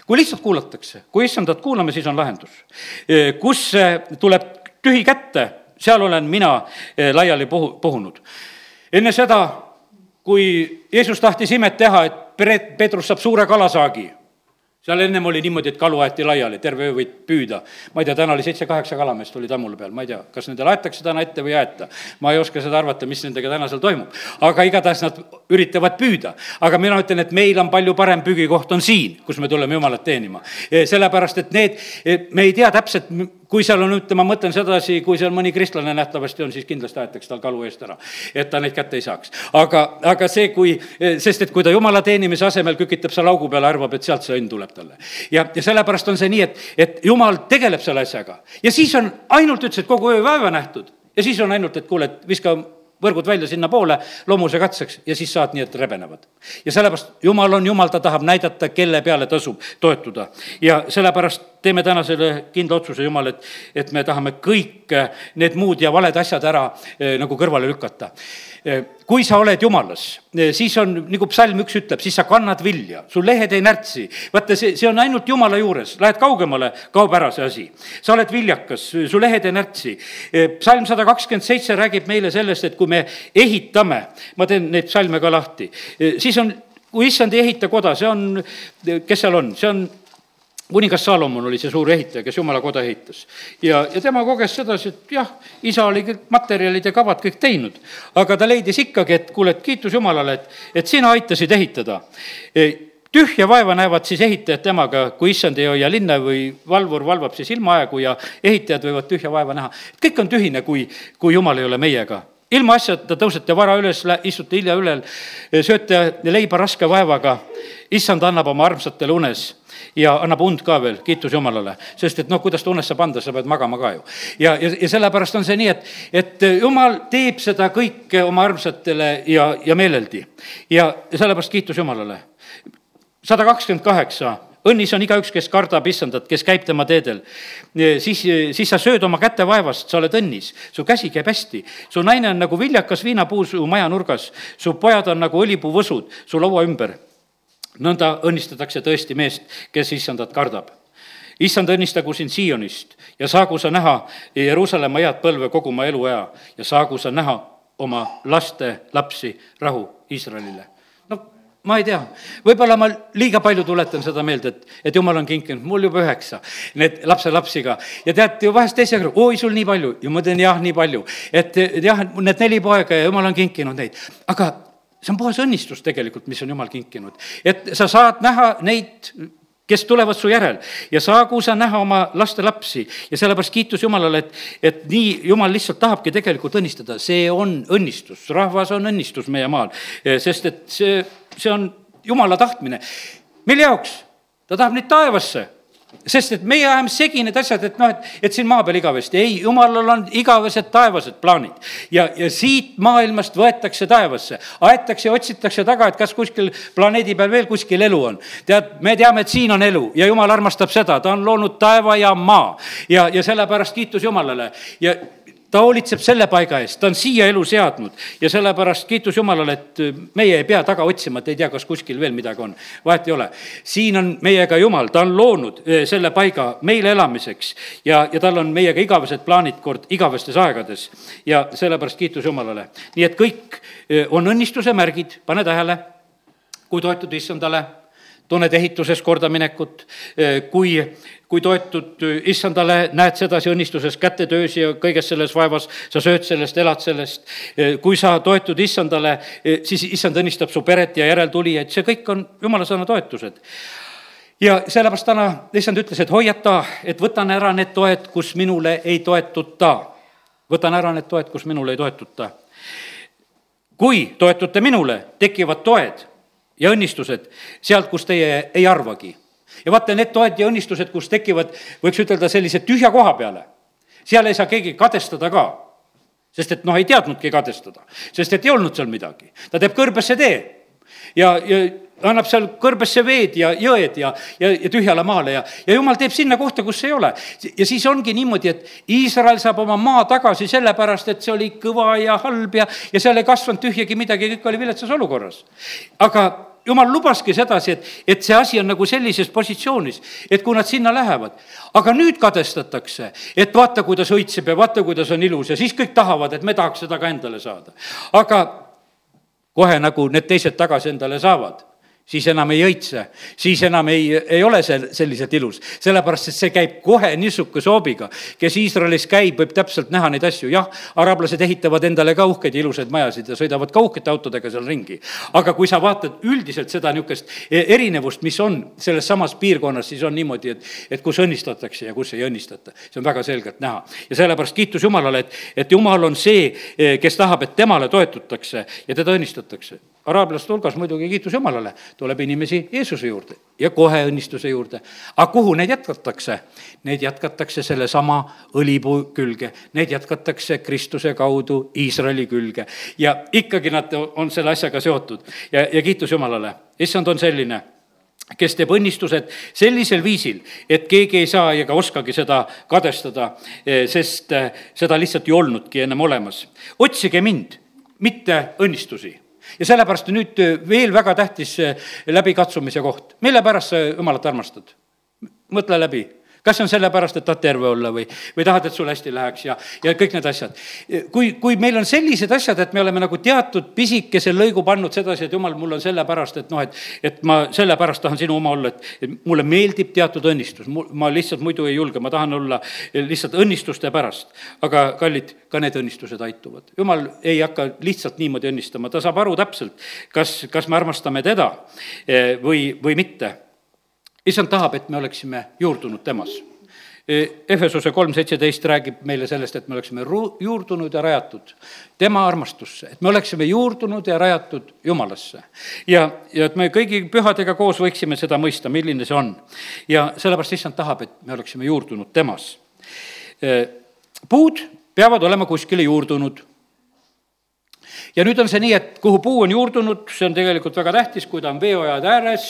kui lihtsalt kuulatakse, kui issandat kuulame, siis on lahendus. kus tuleb tühi kätte, seal olen mina eh, laiali puhu, puhunud. enne seda, kui Jeesus tahtis imet teha, et Peetrus saab suure kalasaagi seal ennem oli niimoodi, et kalu aeti laiali, terve öö võid püüda. ma ei tea, täna oli seitse-kaheksa kalameest oli tammule peal, ma ei tea, kas nendele aetakse täna ette või ei aeta. ma ei oska seda arvata, mis nendega täna seal toimub. aga igatahes nad üritavad püüda. aga mina ütlen, et meil on palju parem püügikoht on siin, kus me tuleme Jumalat teenima. sellepärast, et need, me ei tea täpselt, kui seal on, ütleme, ma mõtlen sedasi, kui seal mõni kristlane nähtavasti on, siis kindlasti aetakse tal kalu eest ära, et ta neid kätte ei saaks. aga, aga see, kui, sest et kui ta jumala teenimise asemel kükitab seal augu peale, arvab, et sealt see õnn tuleb talle. ja, ja sellepärast on see nii, et, et jumal tegeleb selle asjaga ja siis on ainult, ütles, et kogu öö vaeva nähtud ja siis on ainult, et kuule, et viska võrgud välja sinnapoole loomuse katseks ja siis saad nii, et rebenevad. ja sellepärast Jumal on Jumal, ta tahab näidata, kelle peale tasub toetuda. ja sellepärast teeme täna selle kindla otsuse, Jumal, et, et me tahame kõik need muud ja valed asjad ära eh, nagu kõrvale lükata kui sa oled jumalas, siis on, nagu psalm üks ütleb, siis sa kannad vilja, su lehed ei närtsi. vaata, see, see on ainult jumala juures, lähed kaugemale, kaob ära see asi. sa oled viljakas, su lehed ei närtsi. psalm sada kakskümmend seitse räägib meile sellest, et kui me ehitame, ma teen neid psalme ka lahti, siis on, kui issand ei ehita koda, see on, kes seal on, see on kuningas Salomon oli see suur ehitaja, kes jumala koda ehitas. ja, ja tema koges sedasi, et jah, isa oli kõik materjalid ja kavad kõik teinud, aga ta leidis ikkagi, et kuule, et kiitus Jumalale, et, et sina aitasid ehitada e, tühja vaeva näevad siis ehitajad temaga, kui issand ei hoia linna või valvur valvab siis ilmaaegu ja ehitajad võivad tühja vaeva näha. kõik on tühine, kui, kui jumal ei ole meiega ilmaasjata tõusete vara üles, istute hilja ülel, sööte leiba raske vaevaga. issand annab oma armsatele unes ja annab und ka veel, kiitus Jumalale. sest et noh, kuidas ta unes saab anda, sa pead magama ka ju. ja, ja, ja sellepärast on see nii, et, et Jumal teeb seda kõike oma armsatele ja, ja meeleldi. ja sellepärast kiitus Jumalale. sada kakskümmend kaheksa õnnis on igaüks, kes kardab issandat, kes käib tema teedel. siis, siis sa sööd oma käte vaevast, sa oled õnnis, su käsi käib hästi. su naine on nagu viljakas viinapuu su maja nurgas, su pojad on nagu õlipuuvõsud su laua ümber nõnda õnnistatakse tõesti meest, kes issandat kardab. issand, õnnistagu sind Siionist ja saagu sa näha Jeruusalemma head põlve kogu oma eluea ja saagu sa näha oma laste lapsi rahu Iisraelile. no ma ei tea, võib-olla ma liiga palju tuletan seda meelde, et, et jumal on kinkinud mul juba üheksa, need lapselapsi ka. ja tead ju vahest teise kõrval, oi, sul nii palju ja ma ütlen jah, nii palju. et jah, need neli poega ja jumal on kinkinud neid, aga see on puhas õnnistus tegelikult, mis on jumal kinkinud. et sa saad näha neid, kes tulevad su järel ja saagu sa näha oma laste lapsi ja sellepärast kiitus Jumalale, et, et nii Jumal lihtsalt tahabki tegelikult õnnistada, see on õnnistus, rahvas on õnnistus meie maal, sest et see, see on Jumala tahtmine. mille jaoks? ta tahab neid taevasse sest et meie ajame segi need asjad, et noh, et, et siin maa peal igavesti, ei, jumalal on igavesed taevased plaanid. ja, ja siit maailmast võetakse taevasse, aetakse ja otsitakse taga, et kas kuskil planeedi peal veel kuskil elu on. tead, me teame, et siin on elu ja jumal armastab seda, ta on loonud taeva ja maa ja, ja sellepärast kiitus Jumalale. Ja ta hoolitseb selle paiga eest, ta on siia elu seadnud ja sellepärast kiitus Jumalale, et meie ei pea taga otsima, et ei tea, kas kuskil veel midagi on. vahet ei ole. siin on meiega Jumal, ta on loonud eh, selle paiga meile elamiseks ja, ja tal on meiega igavesed plaanid kord igavestes aegades. ja sellepärast kiitus Jumalale. nii et kõik eh, on õnnistuse märgid, pane tähele, kui toetud issandale tunned ehituses kordaminekut, kui kui toetud issandale, näed sedasi õnnistuses kätetöös ja kõiges selles vaevas, sa sööd sellest, elad sellest. kui sa toetud issandale, siis issand õnnistab su peret ja järeltulijaid, see kõik on jumala sõna toetused ja sellepärast täna issand ütles, et hoiata, et võtan ära need toed, kus minule ei toetuta. võtan ära need toed, kus minule ei toetuta. kui toetute minule, tekivad toed ja õnnistused sealt, kus teie ei arvagi ja vaata, need toed ja õnnistused, kus tekivad, võiks ütelda sellise tühja koha peale, seal ei saa keegi kadestada ka. sest et noh, ei teadnudki kadestada, sest et ei olnud seal midagi. ta teeb kõrbesse tee ja, ja annab seal kõrbesse veed ja jõed ja, ja, ja tühjale maale ja, ja jumal teeb sinna kohta, kus ei ole. ja siis ongi niimoodi, et Iisrael saab oma maa tagasi sellepärast, et see oli kõva ja halb ja, ja seal ei kasvanud tühjagi midagi, kõik oli viletsas olukorras. aga jumal lubaski sedasi, et, et see asi on nagu sellises positsioonis, et kui nad sinna lähevad, aga nüüd kadestatakse, et vaata, kuidas õitseb ja vaata, kuidas on ilus ja siis kõik tahavad, et me tahaks seda ka endale saada. aga kohe nagu need teised tagasi endale saavad siis enam ei õitse, siis enam ei, ei ole see selliselt ilus. sellepärast, et see käib kohe niisuguse hoobiga. kes Iisraelis käib, võib täpselt näha neid asju, jah, arablased ehitavad endale ka uhkeid ilusaid majasid ja sõidavad ka uhkete autodega seal ringi. aga kui sa vaatad üldiselt seda niisugust erinevust, mis on selles samas piirkonnas, siis on niimoodi, et, et kus õnnistatakse ja kus ei õnnistata. see on väga selgelt näha. ja sellepärast kiitus Jumalale, et, et Jumal on see, kes tahab, et temale toetutakse ja teda õnnistatakse araablaste hulgas muidugi kiitus Jumalale, tuleb inimesi Jeesuse juurde ja kohe õnnistuse juurde. aga kuhu neid jätkatakse? Neid jätkatakse sellesama õlipuu külge, neid jätkatakse Kristuse kaudu Iisraeli külge ja ikkagi nad on selle asjaga seotud ja, ja kiitus Jumalale, issand on selline kes teeb õnnistused sellisel viisil, et keegi ei saa ega oskagi seda kadestada, sest seda lihtsalt ei olnudki ennem olemas. otsige mind, mitte õnnistusi ja sellepärast nüüd veel väga tähtis läbikatsumise koht. mille pärast sa Jumalat armastad? mõtle läbi kas see on sellepärast, et tahad terve olla või, või tahad, et sul hästi läheks ja, ja kõik need asjad. kui, kui meil on sellised asjad, et me oleme nagu teatud pisikese lõigu pannud sedasi, et jumal, mul on sellepärast, et noh, et, et ma sellepärast tahan sinu oma olla, et, et mulle meeldib teatud õnnistus, ma lihtsalt muidu ei julge, ma tahan olla lihtsalt õnnistuste pärast. aga kallid, ka need õnnistused aituvad. jumal ei hakka lihtsalt niimoodi õnnistama, ta saab aru täpselt, kas, kas me armastame teda eh, või, või mitte issand tahab, et me oleksime juurdunud temas. Efesuse kolm seitseteist räägib meile sellest, et me oleksime ru-, juurdunud ja rajatud tema armastusse, et me oleksime juurdunud ja rajatud Jumalasse. ja, ja et me kõigi pühadega koos võiksime seda mõista, milline see on. ja sellepärast issand tahab, et me oleksime juurdunud temas. puud peavad olema kuskile juurdunud ja nüüd on see nii, et kuhu puu on juurdunud, see on tegelikult väga tähtis, kui ta on veeojade ääres,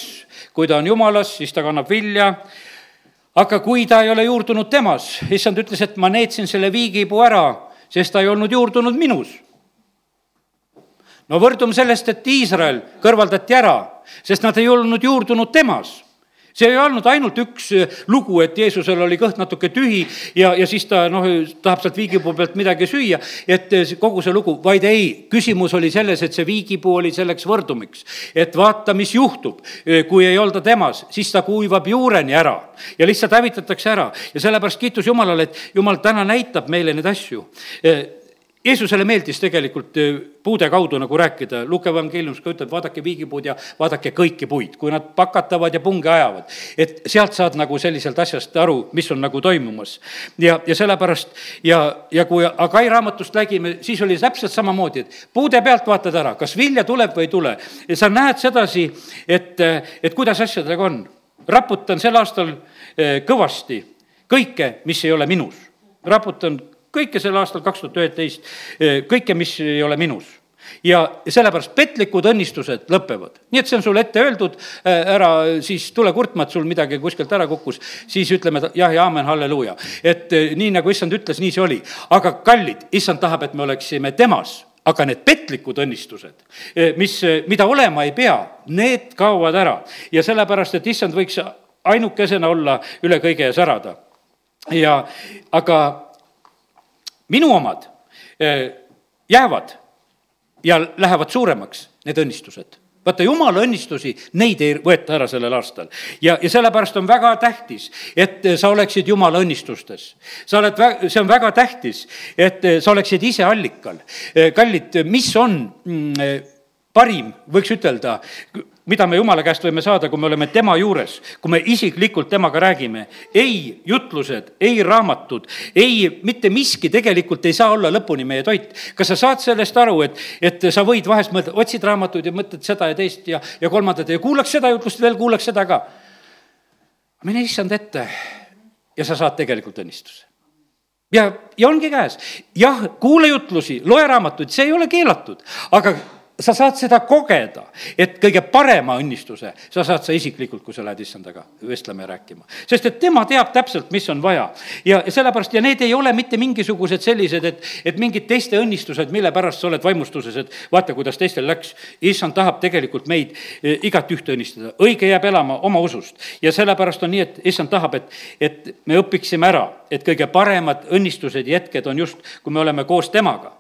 kui ta on jumalas, siis ta kannab vilja, aga kui ta ei ole juurdunud temas, issand ütles, et ma neetsin selle viigipuu ära, sest ta ei olnud juurdunud minus. no võrdume sellest, et Iisrael kõrvaldati ära, sest nad ei olnud juurdunud temas see ei olnud ainult üks eh, lugu, et Jeesusel oli kõht natuke tühi ja, ja siis ta noh, tahab sealt viigipuu pealt midagi süüa, et eh, kogu see lugu, vaid ei, küsimus oli selles, et see viigipuu oli selleks võrdumiks. et vaata, mis juhtub, eh, kui ei olda temas, siis ta kuivab juureni ära ja lihtsalt hävitatakse ära. Ja sellepärast kiitus Jumalale, et Jumal täna näitab meile neid asju Jeesusele meeldis tegelikult äh, puude kaudu nagu rääkida, Luke evangeeliumis ka ütleb, vaadake viigipuud ja vaadake kõiki puid, kui nad pakatavad ja punge ajavad. et sealt saad nagu selliselt asjast aru, mis on nagu toimumas. ja, ja sellepärast ja, ja kui Agai raamatust nägime, siis oli täpselt samamoodi, et puude pealt vaatad ära, kas vilja tuleb või ei tule. ja sa näed sedasi, et, et kuidas asjadega on. raputan sel aastal äh, kõvasti kõike, mis ei ole minus. raputan kõike sel aastal kaks tuhat üheksateist, eh, kõike, mis ei ole minus ja sellepärast petlikud õnnistused lõpevad. nii et see on sulle ette öeldud, eh, ära siis tule kurtma, et sul midagi kuskilt ära kukkus, siis ütleme jah ja aamen, halleluuja. et eh, nii, nagu issand ütles, nii see oli. aga kallid, issand tahab, et me oleksime temas aga need petlikud õnnistused, mis, mida olema ei pea, need kaovad ära. ja sellepärast, et issand võiks ainukesena olla üle kõige ja särada. ja aga minu omad eh, jäävad ja lähevad suuremaks, need õnnistused vaata, jumala õnnistusi, neid ei võeta ära sellel aastal. ja, ja sellepärast on väga tähtis, et sa oleksid jumala õnnistustes. sa oled, see on väga tähtis, et sa oleksid ise allikal. Kallid, mis on mm, parim, võiks ütelda, mida me Jumala käest võime saada, kui me oleme tema juures, kui me isiklikult temaga räägime. ei jutlused, ei raamatud, ei mitte miski tegelikult ei saa olla lõpuni meie toit. kas sa saad sellest aru, et, et sa võid vahest mõelda, otsid raamatuid ja mõtled seda ja teist ja, ja kolmandat ja kuulaks seda jutlust veel, kuulaks seda ka. mine issand ette ja sa saad tegelikult õnnistuse ja, ja ongi käes. jah, kuula jutlusi, loe raamatuid, see ei ole keelatud, aga sa saad seda kogeda, et kõige parema õnnistuse sa saad sa isiklikult, kui sa lähed issandaga vestlema ja rääkima. sest et tema teab täpselt, mis on vaja. ja, sellepärast, ja need ei ole mitte mingisugused sellised, et, et mingid teiste õnnistused, mille pärast sa oled vaimustuses, et vaata, kuidas teistel läks. issand tahab tegelikult meid e, igat ühte õnnistada, õige jääb elama oma usust. ja sellepärast on nii, et issand tahab, et, et me õpiksime ära, et kõige paremad õnnistused ja hetked on just, kui me oleme koos temaga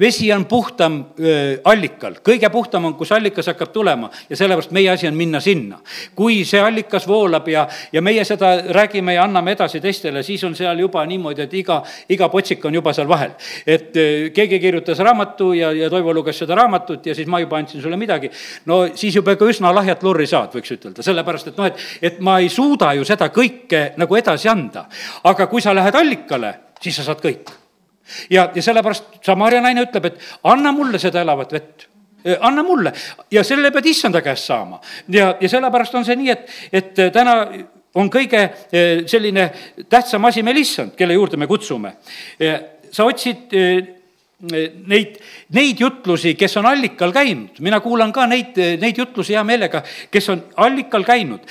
vesi on puhtam eh, allikal, kõige puhtam on, kus allikas hakkab tulema ja sellepärast meie asi on minna sinna. kui see allikas voolab ja, ja meie seda räägime ja anname edasi teistele, siis on seal juba niimoodi, et iga, iga potsik on juba seal vahel. et eh, keegi kirjutas raamatu ja, ja Toivo luges seda raamatut ja siis ma juba andsin sulle midagi. no siis juba ikka üsna lahjat lurri saad, võiks ütelda, sellepärast et noh, et, et ma ei suuda ju seda kõike nagu edasi anda. aga kui sa lähed allikale, siis sa saad kõik. Ja, ja sellepärast Samaria naine ütleb, et anna mulle seda elavat vett. Anna mulle. Ja selle pead issanda käest saama. ja, ja sellepärast on see nii, et, et täna on kõige selline tähtsam asi meil issand, kelle juurde me kutsume. sa otsid neid, neid jutlusi, kes on allikal käinud, mina kuulan ka neid, neid jutlusi hea meelega, kes on allikal käinud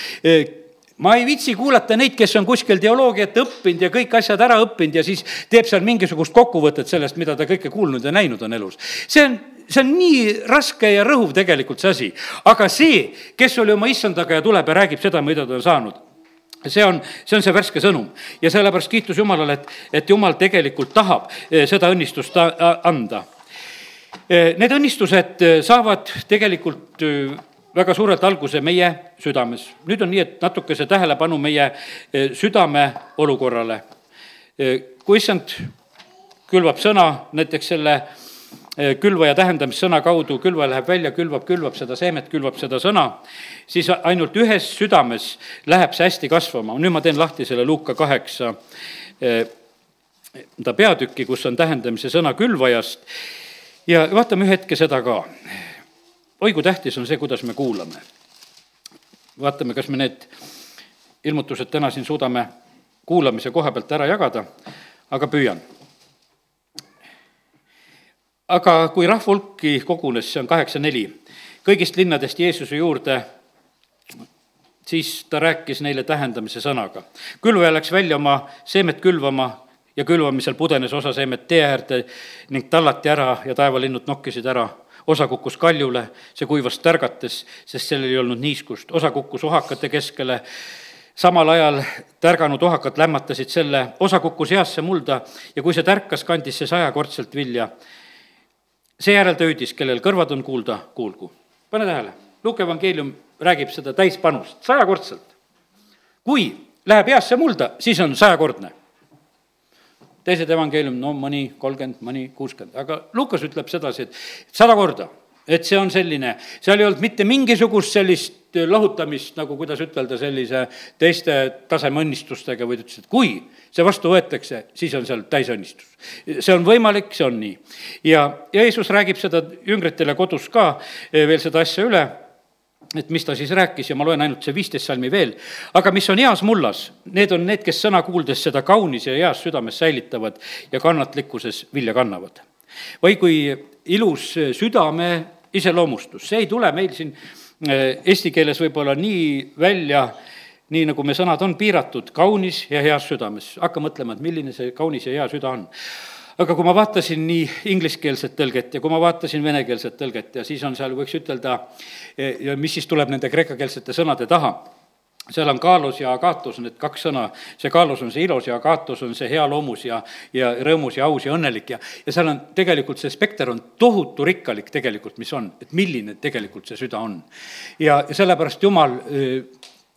ma ei viitsi kuulata neid, kes on kuskil teoloogiat õppinud ja kõik asjad ära õppinud ja siis teeb seal mingisugust kokkuvõtet sellest, mida ta kõike kuulnud ja näinud on elus. see on, see on nii raske ja rõhuv tegelikult see asi. aga see, kes oli oma issandaga ja tuleb ja räägib seda, mida ta on saanud, see on, see on see värske sõnum ja sellepärast kiitus Jumalale, et, et Jumal tegelikult tahab eh, seda õnnistust anda. Eh, need õnnistused eh, saavad tegelikult väga suurelt alguse meie südames. nüüd on nii, et natukese tähelepanu meie e, südame olukorrale. E, kui issand külvab sõna, näiteks selle e, külvaja tähendamissõna kaudu, külvaja läheb välja, külvab, külvab seda seemet, külvab seda sõna, siis ainult ühes südames läheb see hästi kasvama. nüüd ma teen lahti selle Luuka kaheksa ta peatüki, kus on tähendamise sõna külvajast ja vaatame ühe hetke seda ka oi kui tähtis on see, kuidas me kuulame. vaatame, kas me need ilmutused täna siin suudame kuulamise koha pealt ära jagada, aga püüan. aga kui rahva hulki kogunes, see on kaheksa neli, kõigist linnadest Jeesuse juurde, siis ta rääkis neile tähendamise sõnaga. külvaja läks välja oma seemet külvama ja külvamisel pudenes osa seemet tee äärde ning tallati ära ja taevalinnud nokkisid ära osa kukkus kaljule, see kuivas tärgates, sest sellel ei olnud niiskust, osa kukkus ohakate keskele, samal ajal tärganud ohakad lämmatasid selle, osa kukkus heasse mulda ja kui see tärkas, kandis see sajakordselt vilja. seejärel ta hüüdis, kellel kõrvad on kuulda, kuulgu. pane tähele, Luke evangeelium räägib seda täispanust, sajakordselt. kui läheb heasse mulda, siis on sajakordne teised evangeelium, no mõni kolmkümmend, mõni kuuskümmend, aga Lukas ütleb sedasi, et sada korda, et see on selline, seal ei olnud mitte mingisugust sellist lahutamist, nagu kuidas ütelda, sellise teiste taseme õnnistustega, vaid ütles, et kui see vastu võetakse, siis on seal täisõnnistus. see on võimalik, see on nii. ja, ja Jeesus räägib seda jüngritele kodus ka veel seda asja üle et mis ta siis rääkis ja ma loen ainult see viisteist salmi veel. aga mis on heas mullas, need on need, kes sõna kuuldes seda kaunis ja heas südames säilitavad ja kannatlikkuses vilja kannavad. või kui ilus südame iseloomustus, see ei tule meil siin eh, eesti keeles võib-olla nii välja, nii nagu me sõnad on piiratud, kaunis ja heas südames. hakka mõtlema, et milline see kaunis ja hea süda on aga kui ma vaatasin nii ingliskeelset tõlget ja kui ma vaatasin venekeelset tõlget ja siis on seal, võiks ütelda, eh, ja mis siis tuleb nende kreekakeelsete sõnade taha? Seal on kaalus ja agaatus, need kaks sõna, see kaalus on see ilus ja agaatus on see hea loomus ja, ja rõõmus ja aus ja õnnelik ja, ja seal on tegelikult see spekter on tohutu rikkalik tegelikult, mis on, et milline tegelikult see süda on. ja, sellepärast Jumal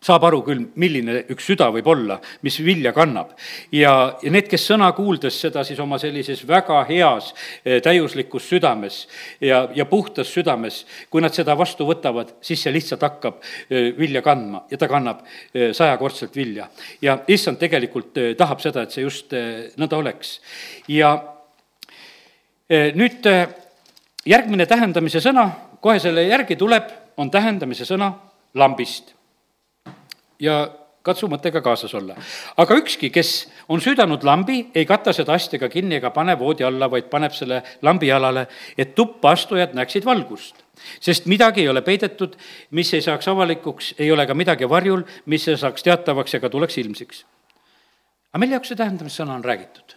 saab aru küll, milline üks süda võib olla, mis vilja kannab. ja, ja need, kes sõna kuuldes seda siis oma sellises väga heas eh, täiuslikus südames ja, ja puhtas südames, kui nad seda vastu võtavad, siis see lihtsalt hakkab eh, vilja kandma ja ta kannab eh, sajakordselt vilja. ja issand tegelikult tahab seda, et see just nõnda oleks. ja nüüd järgmine tähendamise sõna, kohe selle järgi tuleb, on tähendamise sõna lambist ja katsu mõttega kaasas olla. aga ükski, kes on süüdanud lambi, ei kata seda astjaga kinni ega pane voodi alla, vaid paneb selle lambi jalale, et tuppa astujad näeksid valgust. sest midagi ei ole peidetud, mis ei saaks avalikuks, ei ole ka midagi varjul, mis ei saaks teatavaks ega tuleks ilmsiks. aga mille jaoks see tähendamissõna on räägitud?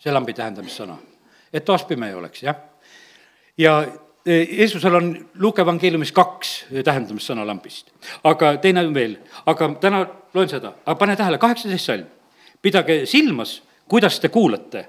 see lambi tähendamissõna, et toas pime ei oleks, jah. ja Jeesusel on Luuke evangeeliumis kaks tähendamissõna lambist, aga teine on veel, aga täna loen seda, aga pane tähele, kaheksateist salm. pidage silmas, kuidas te kuulate.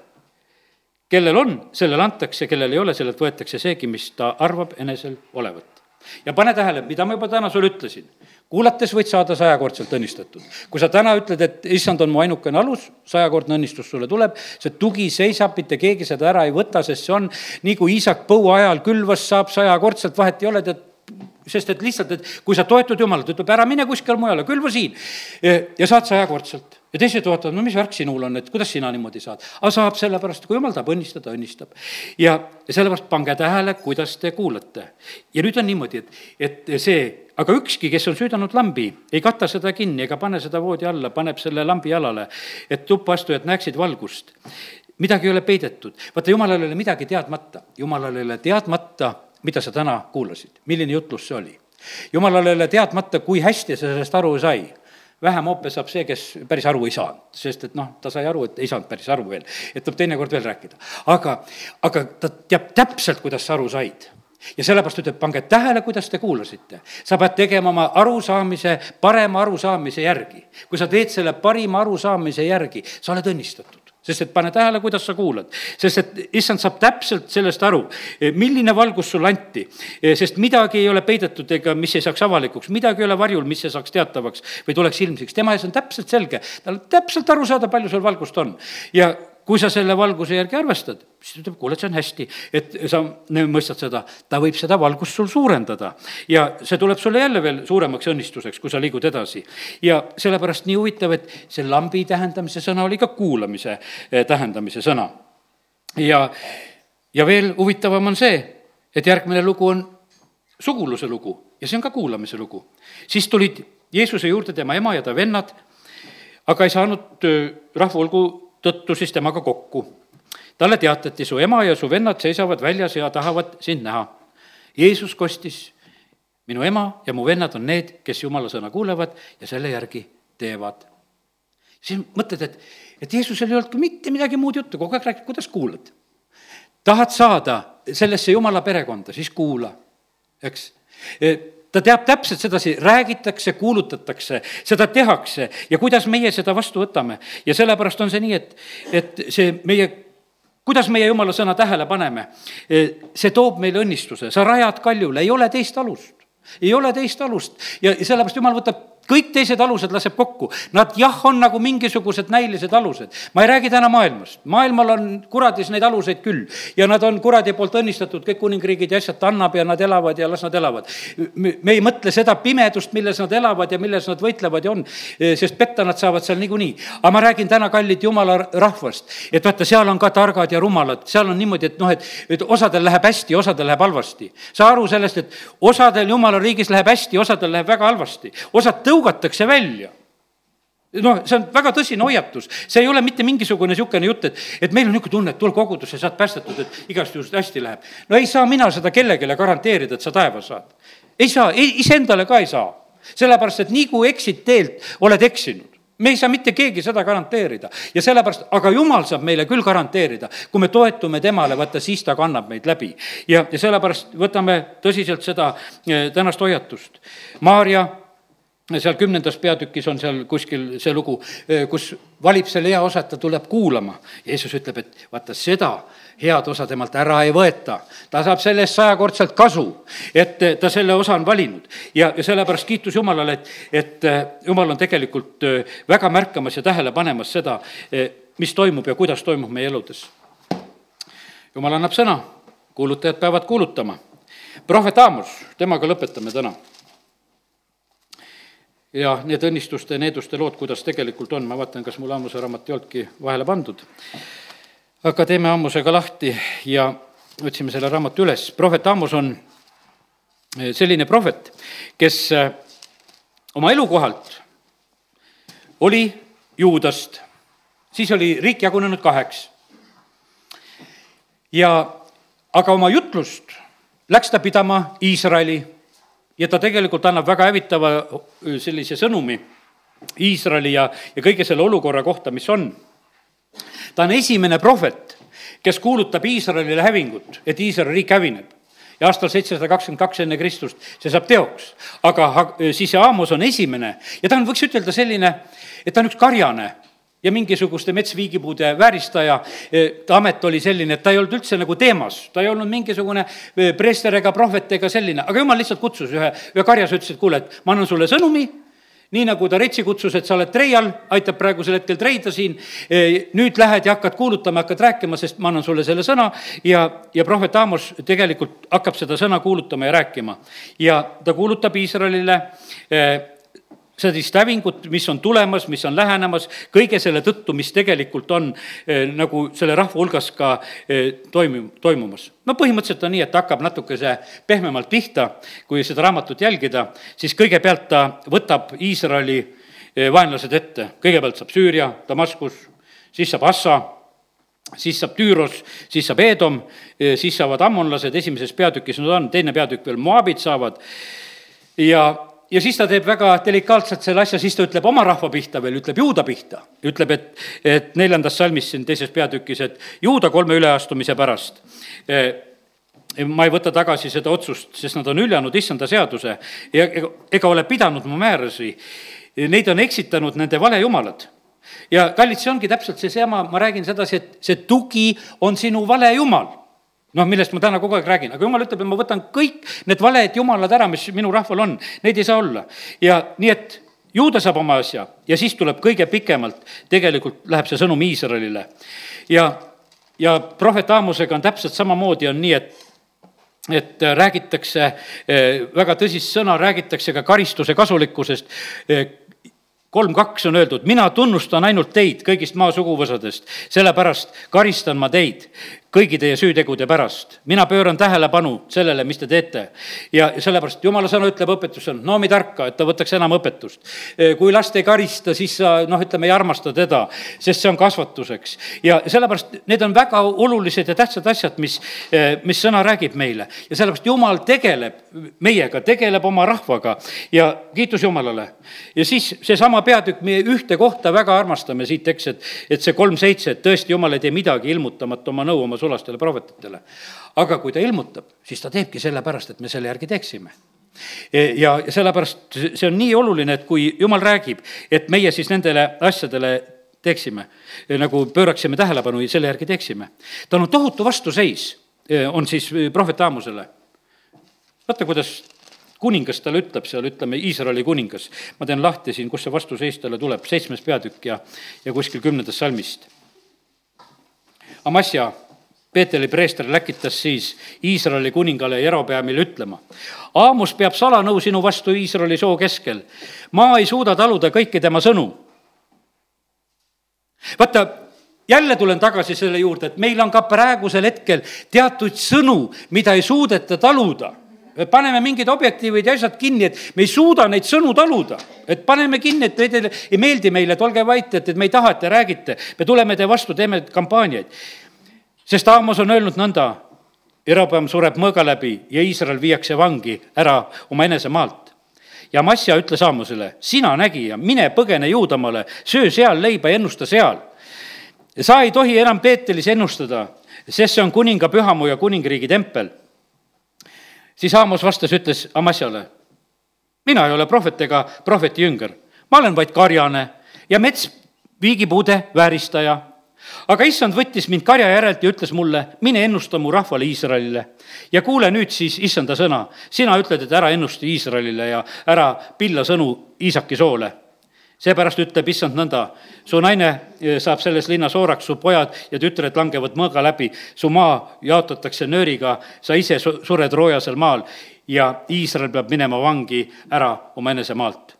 kellel on, sellele antakse, kellel ei ole, sellelt võetakse seegi, mis ta arvab enesel olevat. ja pane tähele, mida ma juba täna sulle ütlesin kuulates võid saada sajakordselt õnnistatud. kui sa täna ütled, et issand on mu ainukene alus, sajakordne õnnistus sulle tuleb, see tugi seisab, mitte keegi seda ära ei võta, sest see on nii, kui Iisak põua ajal külvas, saab sajakordselt, vahet ei ole, tead, sest et lihtsalt, et kui sa toetud Jumalat, ütleb ära mine kuskile mujale, külva siin ja saad sajakordselt ja teised vaatavad, no mis värk sinul on, et kuidas sina niimoodi saad. aga saab sellepärast, kui jumal tahab õnnistada, õnnistab. ja sellepärast pange tähele, kuidas te kuulate. ja nüüd on niimoodi, et, et see, aga ükski, kes on süüdanud lambi, ei kata seda kinni ega pane seda voodi alla, paneb selle lambi jalale, et tuppa astujad näeksid valgust. midagi ei ole peidetud, vaata, jumalal ei ole midagi teadmata, jumalal ei ole teadmata, mida sa täna kuulasid, milline jutlus see oli. jumalal ei ole teadmata, kui hästi sa sellest aru sai vähem hoopis saab see, kes päris aru ei saanud, sest et noh, ta sai aru, et ei saanud päris aru veel, et tuleb teinekord veel rääkida. aga, aga ta teab täpselt, kuidas sa aru said ja sellepärast ütleb, pange tähele, kuidas te kuulasite. sa pead tegema oma arusaamise, parema arusaamise järgi. kui sa teed selle parima arusaamise järgi, sa oled õnnistatud sest et pane tähele, kuidas sa kuulad. sest et issand saab täpselt sellest aru, milline valgus sulle anti. sest midagi ei ole peidetud ega mis ei saaks avalikuks, midagi ei ole varjul, mis ei saaks teatavaks või tuleks ilmsiks. tema ees on täpselt selge, tal on täpselt aru saada, palju sul valgust on. ja kui sa selle valguse järgi arvestad, siis ta ütleb, kuule, see on hästi, et sa mõistad seda, ta võib seda valgust sul suurendada. ja see tuleb sulle jälle veel suuremaks õnnistuseks, kui sa liigud edasi. ja sellepärast nii huvitav, et see lambi tähendamise sõna oli ka kuulamise eh, tähendamise sõna. ja, ja veel huvitavam on see, et järgmine lugu on suguluse lugu ja see on ka kuulamise lugu. siis tulid Jeesuse juurde tema ema ja ta vennad, aga ei saanud eh, rahva hulgu tõttu siis temaga kokku. talle teatati, su ema ja su vennad seisavad väljas ja tahavad sind näha. Jeesus kostis, minu ema ja mu vennad on need, kes jumala sõna kuulevad ja selle järgi teevad. siis mõtled, et, et Jeesusel ei olnudki mitte midagi muud juttu, kogu aeg räägib, kuidas kuulad. tahad saada sellesse jumala perekonda, siis kuula, eks ta teab täpselt sedasi, räägitakse, kuulutatakse, seda tehakse. Ja kuidas meie seda vastu võtame. ja sellepärast on see nii, et, et see meie kuidas meie jumala sõna tähele paneme, see toob meile õnnistuse, sa rajad kaljule, ei ole teist alust. ei ole teist alust. Ja sellepärast jumal võtab kõik teised alused laseb kokku. Nad jah, on nagu mingisugused näilised alused. ma ei räägi täna maailmast, maailmal on kuradis neid aluseid küll ja nad on kuradi poolt õnnistatud, kõik kuningriigid ja asjad ta annab ja nad elavad ja las nad elavad. me ei mõtle seda pimedust, milles nad elavad ja milles nad võitlevad ja on, sest petta nad saavad seal niikuinii. aga ma räägin täna, kallid jumala rahvast, et vaata, seal on ka targad ja rumalad, seal on niimoodi, et noh, et, et osadel läheb hästi, osadel läheb halvasti. saa aru sellest, et osadel jumala riigis läheb hästi, osadel läheb väga halvasti, osad tõugatakse välja noh, see on väga tõsine hoiatus, see ei ole mitte mingisugune niisugune jutt, et, et meil on niisugune tunne, et tule kogudusse, saad päästetud, et igast juhust hästi läheb. no ei saa mina seda kellelegi garanteerida, et sa taeva saad. ei saa, iseendale ka ei saa. sellepärast, et nii kui eksid teelt, oled eksinud me ei saa mitte keegi seda garanteerida ja sellepärast, aga jumal saab meile küll garanteerida, kui me toetume temale, vaata siis ta kannab meid läbi. ja, ja sellepärast võtame tõsiselt seda eh, tänast hoiatust. Maarja seal kümnendas peatükis on seal kuskil see lugu, eh, kus valib selle hea osa, et ta tuleb kuulama. Jeesus ütleb, et vaata seda head osa temalt ära ei võeta. ta saab selle eest sajakordselt kasu, et eh, ta selle osa on valinud. ja, ja sellepärast kiitus Jumalale, et, et eh, Jumal on tegelikult väga märkamas ja tähele panemas seda, mis toimub ja kuidas toimub meie eludes. Jumal annab sõna, kuulutajad peavad kuulutama. prohvet Aamus, temaga lõpetame täna ja need õnnistuste, needuste lood, kuidas tegelikult on, ma vaatan, kas mul Ammuse raamat ei olnudki vahele pandud. aga teeme Ammusega lahti ja otsime selle raamatu üles. prohvet Ammus on eh, selline prohvet, kes eh, oma elukohalt oli Juudast, siis oli riik jagunenud kaheks. ja aga oma jutlust läks ta pidama Iisraeli ja ta tegelikult annab väga hävitava sellise sõnumi Iisraeli ja, ja kõige selle olukorra kohta, mis on. ta on esimene prohvet, kes kuulutab Iisraelile hävingut, et Iisraeli riik hävineb ja aastal seitsesada kakskümmend kaks enne Kristust see saab teoks. aga siis see Aamos on esimene ja ta on, võiks ütelda selline, et ta on üks karjane ja mingisuguste metsviigipuude vääristaja, ta amet oli selline, et ta ei olnud üldse nagu teemas, ta ei olnud mingisugune preester ega prohvet ega selline, aga jumal lihtsalt kutsus ühe, ühe karjase, ütles, et kuule, et ma annan sulle sõnumi. Nii nagu ta Retsi kutsus, et sa oled treial, aitab praegusel hetkel treida siin, e, nüüd lähed ja hakkad kuulutama, hakkad rääkima, sest ma annan sulle selle sõna. Ja, ja prohvet Aamos tegelikult hakkab seda sõna kuulutama ja rääkima. ja ta kuulutab Iisraelile e, sellist hävingut, mis on tulemas, mis on lähenemas, kõige selle tõttu, mis tegelikult on eh, nagu selle rahva hulgas ka eh, toimu-, toimumas. no põhimõtteliselt on nii, et hakkab natukese pehmemalt pihta, kui seda raamatut jälgida, siis kõigepealt ta võtab Iisraeli eh, vaenlased ette, kõigepealt saab Süüria, Damaskus, siis saab Assa, siis saab Tüüros, siis saab Eedom, siis saavad ammonlased, esimeses peatükis nad on, teine peatükk veel Moabid saavad ja ja siis ta teeb väga delikaatselt selle asja, siis ta ütleb oma rahva pihta veel, ütleb juuda pihta. ütleb, et, et neljandas salmis siin teises peatükis, et juuda kolme üleastumise pärast e, ma ei võta tagasi seda otsust, sest nad on hüljanud issanda seaduse ja ega, ega ole pidanud mu määrusi. Neid on eksitanud nende valejumalad ja kallid, see ongi täpselt seesama, ma räägin sedasi, et see tugi on sinu vale jumal noh, millest ma täna kogu aeg räägin, aga jumal ütleb, et ma võtan kõik need valed jumalad ära, mis minu rahval on, neid ei saa olla. ja nii, et juuda saab oma asja ja siis tuleb kõige pikemalt, tegelikult läheb see sõnum Iisraelile. ja, ja prohvet Aamusega on täpselt samamoodi, on nii, et et räägitakse eh, väga tõsist sõna, räägitakse ka karistuse kasulikkusest, eh, kolm kaks on öeldud, mina tunnustan ainult teid kõigist maa suguvõsadest, sellepärast karistan ma teid kõigi teie süütegude pärast. mina pööran tähelepanu sellele, mis te teete. ja sellepärast jumala sõna ütleb õpetus on noomi tarka, et ta võtaks enam õpetust. kui last ei karista, siis sa noh, ütleme, ei armasta teda, sest see on kasvatuseks. ja sellepärast need on väga olulised ja tähtsad asjad, mis, mis sõna räägib meile. ja sellepärast jumal tegeleb meiega, tegeleb oma rahvaga ja kiitus Jumalale. ja siis seesama peatükk, meie ühte kohta väga armastame siit, eks, et, et see kolm seitse, et tõesti, Jumal ei tee midagi ilmutamata oma nõu oma sulastele prohvetitele. aga kui ta ilmutab, siis ta teebki sellepärast, et me selle järgi teeksime e, ja sellepärast see on nii oluline, et kui jumal räägib, et meie siis nendele asjadele teeksime, e, nagu pööraksime tähelepanu ja selle järgi teeksime. tal on tohutu vastuseis, e, on siis prohvet Aamusele. vaata, kuidas kuningas talle ütleb seal, ütleme, Iisraeli kuningas. ma teen lahti siin, kus see vastuseis talle tuleb, seitsmes peatükk ja, ja kuskil kümnendast salmist. Amasja Peeteri preester läkitas siis Iisraeli kuningale Jerobeamile ütlema. Aamus peab salanõu sinu vastu Iisraeli soo keskel. maa ei suuda taluda kõiki tema sõnu. vaata, jälle tulen tagasi selle juurde, et meil on ka praegusel hetkel teatud sõnu, mida ei suudeta taluda paneme mingid objektiivid ja asjad kinni, et me ei suuda neid sõnu taluda. et paneme kinni, et teile ei meeldi meile, et olge vait, et, et me ei taha, et te räägite. me tuleme teie vastu, teeme kampaaniaid sest Aamos on öelnud nõnda, Jerobeam sureb mõõga läbi ja Iisrael viiakse vangi ära oma enesemaalt. ja Masja ütles Aamosele, sina nägija, mine põgene Juudamaale, söö seal leiba ja ennusta seal. sa ei tohi enam Peetelis ennustada, sest see on kuninga pühamu ja kuningriigi tempel. siis Aamos vastas, ütles Amasjale, mina ei ole prohvet ega prohveti jünger, ma olen vaid karjane ja mets viigipuude vääristaja aga issand võttis mind karja järelt ja ütles mulle, mine ennusta mu rahvale Iisraelile. ja kuule nüüd siis issanda sõna, sina ütled, et ära ennusta Iisraelile ja ära pilla sõnu Iisaki soole seepärast ütleb issand nõnda, su naine e, saab selles linnas ooraks, su pojad ja tütred langevad mõõga läbi, su maa jaotatakse nööriga, sa ise sured roojasel maal ja Iisrael peab minema vangi ära oma enesemaalt.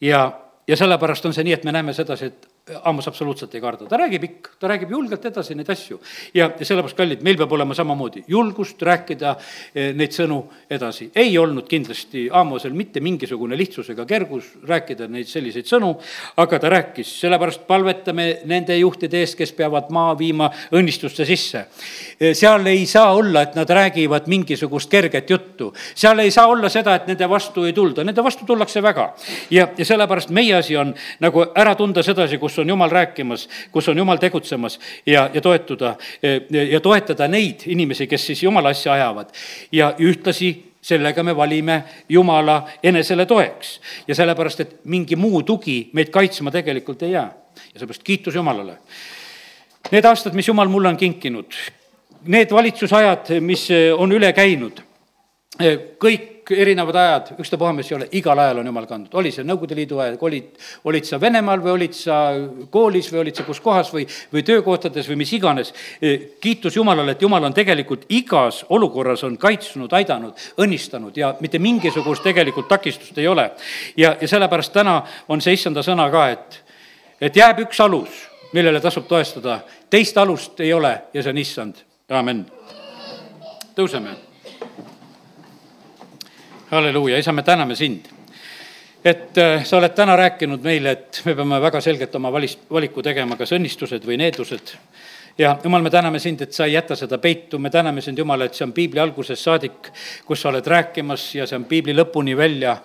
ja, ja sellepärast on see nii, et me näeme sedasi, et Aamos absoluutselt ei karda, ta räägib ikka, ta räägib julgelt edasi neid asju. ja, ja sellepärast, kallid, meil peab olema samamoodi julgust rääkida eh, neid sõnu edasi. ei olnud kindlasti Aamosel mitte mingisugune lihtsus ega kergus rääkida neid selliseid sõnu, aga ta rääkis, sellepärast palvetame nende juhtide eest, kes peavad maa viima õnnistuste sisse. Eh, seal ei saa olla, et nad räägivad mingisugust kerget juttu, seal ei saa olla seda, et nende vastu ei tulda, nende vastu tullakse väga. ja, ja sellepärast meie asi on nagu ära tunda sedasi, kus kus on Jumal rääkimas, kus on Jumal tegutsemas ja, ja toetuda ja toetada neid inimesi, kes siis Jumala asja ajavad. ja ühtlasi sellega me valime Jumala enesele toeks. ja sellepärast, et mingi muu tugi meid kaitsma tegelikult ei jää. ja seepärast kiitus Jumalale. Need aastad, mis Jumal mulle on kinkinud, need valitsusajad, mis on üle käinud, kõik kõik erinevad ajad, ükstapuha, mis ei ole, igal ajal on jumal kandnud, oli see Nõukogude Liidu aeg, olid, olid sa Venemaal või olid sa koolis või olid sa kus kohas või, või töökohtades või mis iganes. kiitus Jumalale, et Jumal on tegelikult igas olukorras on kaitsnud, aidanud, õnnistanud ja mitte mingisugust tegelikult takistust ei ole. ja, ja sellepärast täna on see issanda sõna ka, et, et jääb üks alus, millele tasub toestada, teist alust ei ole ja see on issand, amin. tõuseme halleluuja, isa, me täname sind et äh, sa oled täna rääkinud meile, et me peame väga selgelt oma valis, valiku tegema, kas õnnistused või needused. ja jumal, me täname sind, et sa ei jäta seda peitu, me täname sind, Jumal, et see on piibli algusest saadik, kus sa oled rääkimas ja see on piibli lõpuni välja.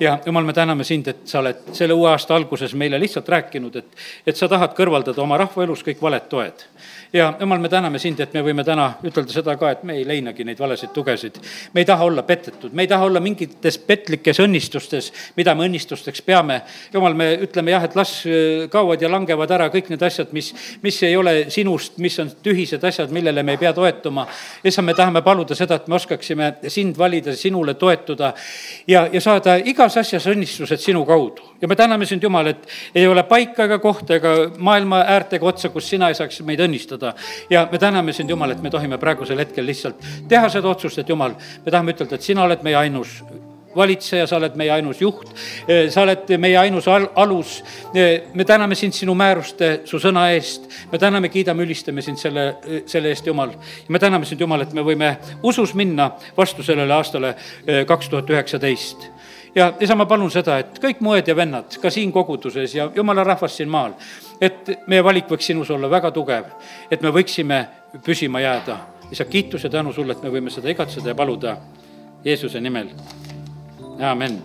ja Jumal, me täname sind, et sa oled selle uue aasta alguses meile lihtsalt rääkinud, et, et sa tahad kõrvaldada oma rahva elus kõik valed toed ja jumal, me täname sind, et me võime täna ütelda seda ka, et me ei leinagi neid valesid tugesid. me ei taha olla petetud, me ei taha olla mingites petlikes õnnistustes, mida me õnnistusteks peame. jumal, me ütleme jah, et las äh, kaovad ja langevad ära kõik need asjad, mis, mis ei ole sinust, mis on tühised asjad, millele me ei pea toetuma. issand, me tahame paluda seda, et me oskaksime sind valida, sinule toetuda ja, ja saada igas asjas õnnistused sinu kaudu ja me täname sind, Jumal, et ei ole paika ega kohta ega maailma äärtega otsa, kus sina ei saaks meid õnnistada. ja me täname sind, Jumal, et me tohime praegusel hetkel lihtsalt teha seda otsust, et Jumal, me tahame ütelda, et sina oled meie ainus valitseja, sa oled meie ainus juht, sa oled meie ainus al-, alus. me täname sind sinu määruste, su sõna eest, me täname, kiidame, ülistame sind selle, selle eest, Jumal. ja me täname sind, Jumal, et me võime usus minna vastu sellele aastale kaks tuhat üheksateist ja isa, ma palun seda, et kõik mu õed ja vennad ka siin koguduses ja jumala rahvas siin maal, et meie valik võiks sinus olla väga tugev, et me võiksime püsima jääda. isa, kiitus ja tänu sulle, et me võime seda igatseda ja paluda Jeesuse nimel. amen